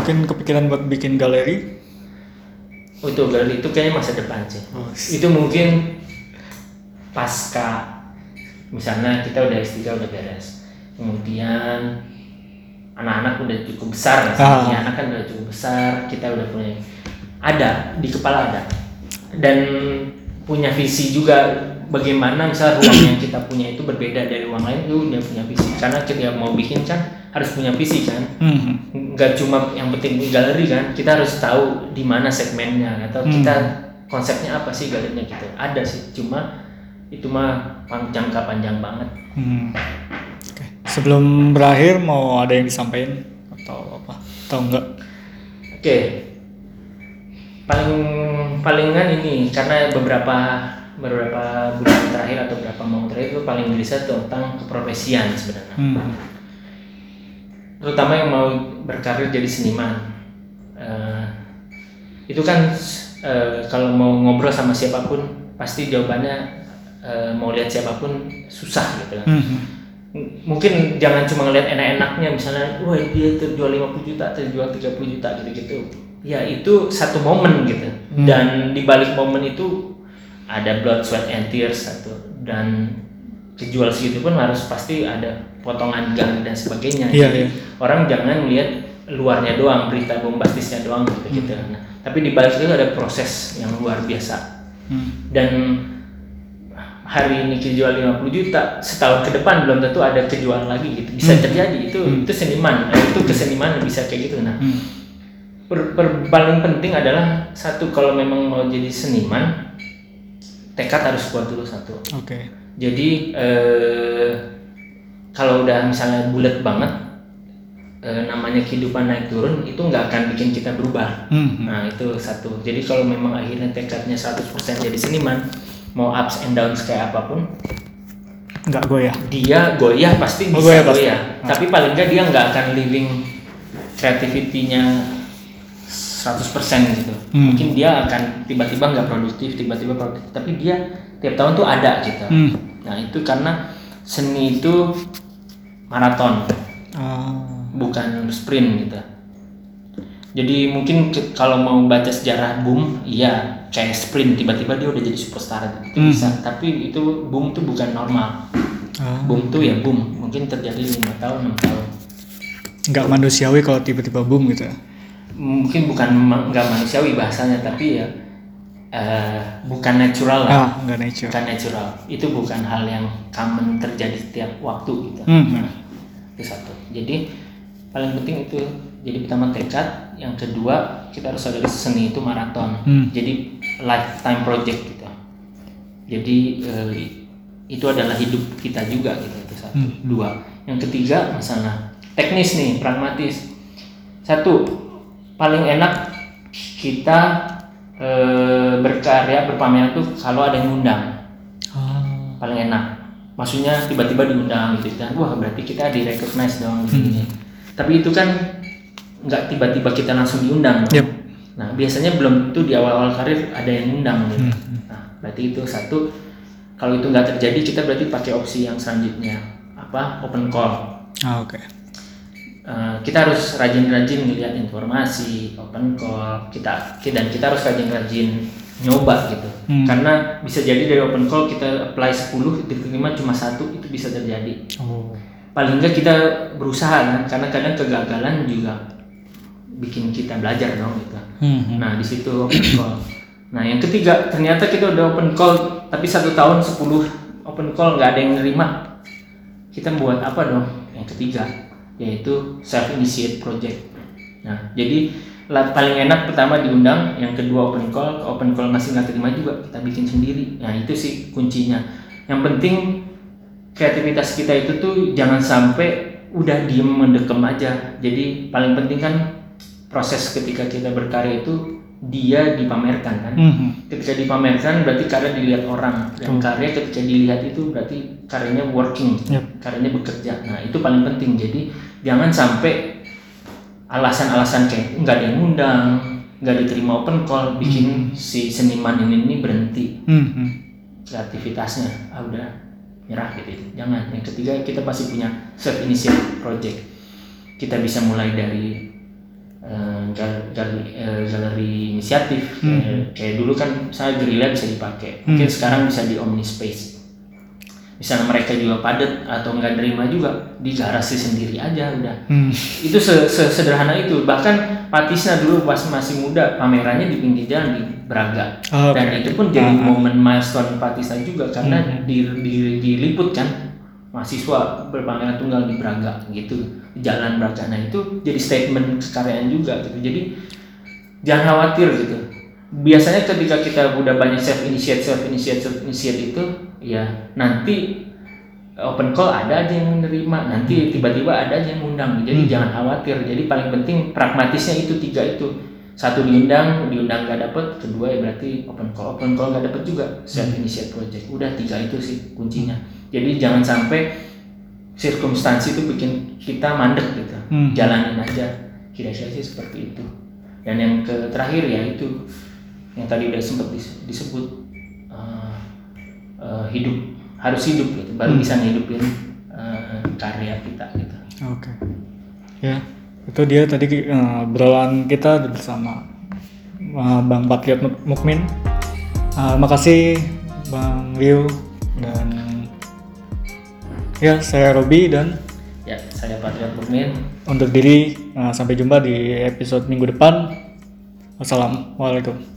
Mungkin kepikiran buat bikin galeri? Itu galeri itu kayaknya masa depan sih. Oh, itu mungkin pasca misalnya kita udah S3 udah beres. Kemudian anak-anak udah cukup besar misalnya Ah. Ya, anak kan udah cukup besar kita udah punya ada di kepala ada. Dan punya visi juga bagaimana misal ruang yang kita punya itu berbeda dari ruang lain itu udah punya visi. Karena kita mau bikin kan harus punya visi kan Mhm. nggak cuma yang penting di galeri kan kita harus tahu di mana segmennya atau Hmm. kita konsepnya apa sih galerinya gitu ada sih cuma itu mah jangka panjang banget Hmm. Oke. Sebelum berakhir mau ada yang disampaikan atau apa? Atau enggak? oke paling palingan ini karena beberapa beberapa bulan terakhir atau beberapa mau terakhir itu paling gelisah tentang keprofesian sebenarnya Hmm. Terutama yang mau berkarir jadi seniman. Eh, itu kan eh, kalau mau ngobrol sama siapa pun pasti jawabannya eh, mau lihat siapa pun susah gitu. Kan Mhm. M- mungkin jangan cuma ngeliat enak-enaknya misalnya wah dia terjual 50 juta terjual 30 juta gitu-gitu. Ya itu satu momen gitu. Hmm. dan di balik momen itu ada blood sweat and tears satu. Dan kejual segitu pun harus pasti ada potongan gang dan sebagainya Iya, Jadi iya. orang jangan lihat luarnya doang berita bombastisnya doang gitu gitu nah, tapi di balik itu ada proses yang luar biasa Hmm. dan hari ini kejual 50 juta setahun ke depan belum tentu ada kejual lagi gitu bisa Hmm. terjadi itu Hmm. itu seniman eh, itu keseniman bisa kayak gitu nah Hmm. per- per- paling penting adalah satu kalau memang mau jadi seniman tekad harus kuat dulu satu Oke. Jadi eh, kalau udah misalnya bulat banget eh, namanya kehidupan naik turun itu nggak akan bikin kita berubah Mhm. Nah itu satu. Jadi kalau memang akhirnya tekadnya 100% jadi seniman, mau ups and downs kayak apa pun, Enggak goyah. dia goyah pasti Oh, bisa goyah goyah. pasti. Tapi paling nggak dia nggak akan living creativity-nya 100% gitu. Hmm. Mungkin dia akan tiba-tiba nggak produktif, tiba-tiba produktif. Tapi dia tiap tahun tuh ada gitu. Hmm. Nah itu karena seni itu maraton Ah. bukan sprint gitu. Jadi mungkin ke- kalau mau baca sejarah boom, iya kayak sprint tiba-tiba dia udah jadi superstar gitu Hmm. bisa. Tapi itu boom tuh bukan normal. Ah. Boom tuh ya boom, mungkin terjadi lima tahun enam tahun. Nggak manusiawi kalau tiba-tiba boom gitu. ya. Mungkin bukan nggak manusiawi bahasanya, tapi ya eh, bukan natural lah. Ah, nggak nature. bukan natural. Itu bukan hal yang common terjadi setiap waktu gitu. Hmm. Nah, itu satu. Jadi paling penting itu jadi pertama tekad. Yang kedua kita harus sadari seni itu maraton. Hmm. jadi lifetime project gitu. Jadi eh, itu adalah hidup kita juga gitu. Itu satu. Hmm. dua. Yang ketiga masalah teknis nih pragmatis. Satu paling enak kita eh, berkarya berpameran tuh kalau ada yang undang Ah. paling enak maksudnya tiba-tiba diundang gitu kan wah berarti kita di recognize dong gitu tapi itu kan nggak tiba-tiba kita langsung diundang. Yep. nah biasanya belum itu di awal-awal karir ada yang undang gitu Hmm. nah berarti itu satu kalau itu nggak terjadi kita berarti pakai opsi yang selanjutnya apa open call Ah, oke. Eh, kita harus rajin-rajin ngeliat informasi open call kita dan kita harus rajin-rajin nyoba gitu. Hmm. karena bisa jadi dari open call kita apply 10 diterima cuma satu itu bisa terjadi. Oh. paling enggak kita berusaha kan? Karena kadang kegagalan juga bikin kita belajar dong gitu. Hmm. nah di situ open call. Nah yang ketiga ternyata kita udah open call tapi satu tahun 10 open call nggak ada yang nerima. Kita buat apa dong? Yang ketiga yaitu self initiate project. Nah jadi paling enak pertama diundang yang kedua open call open call masih nggak terima juga kita bikin sendiri. Nah itu sih kuncinya. Yang penting kreativitas kita itu tuh jangan sampai udah diem mendekem aja. Jadi paling penting kan proses ketika kita berkarya itu dia dipamerkan kan? Hmm. ketika dipamerkan berarti karya dilihat orang. Dan karya ketika dilihat itu berarti karyanya working Yep. karyanya bekerja. Nah itu paling penting. Jadi jangan sampai alasan-alasan kayak nggak ada yang undang nggak diterima open call bikin si seniman ini, ini berhenti Hmm. Hmm. kreativitasnya. Ah udah nyerah gitu jangan. Yang ketiga kita pasti punya self initiative project. Kita bisa mulai dari gal- gal- eh, galeri inisiatif. Kayak, kayak dulu kan saya gerila bisa dipakai. Mungkin sekarang bisa di omnispace misalnya mereka juga padat atau nggak nerima juga di garasi sendiri aja udah. Hmm. itu se- se- sederhana itu. Bahkan Patisna dulu pas masih muda pamerannya di pinggir jalan di Braga. Ah, oke. dan itu pun jadi momen milestone Patisna juga karena di, di, diliput kan mahasiswa berpameran tunggal di Braga gitu jalan Braga nah itu jadi statement kekaryaan juga gitu. Jadi jangan khawatir gitu. Biasanya ketika kita udah banyak self initiate self initiate self initiate itu ya nanti open call ada aja yang menerima nanti tiba-tiba ada aja yang undang jadi jangan khawatir. Jadi paling penting pragmatisnya itu tiga itu. Satu diundang diundang nggak dapet kedua ya berarti open call. Open call nggak dapet juga self initiate project. Udah tiga itu sih kuncinya. Jadi jangan sampai circumstansi itu bikin kita mandek gitu Hmm. jalanin aja kira-kira sih seperti itu dan yang ke terakhir ya itu yang tadi udah sempat dis- disebut eh, eh, hidup harus hidup gitu baru bisa ngehidupin eh, karya kita gitu Oke. Ya, itu dia tadi eh, obrolan kita bersama eh, Bang Patriot Muk- Mukmin. Eh, makasih Bang Liu dan ya saya Robi dan ya saya Patriot Mukmin undur diri eh, sampai jumpa di episode minggu depan. Wassalamualaikum.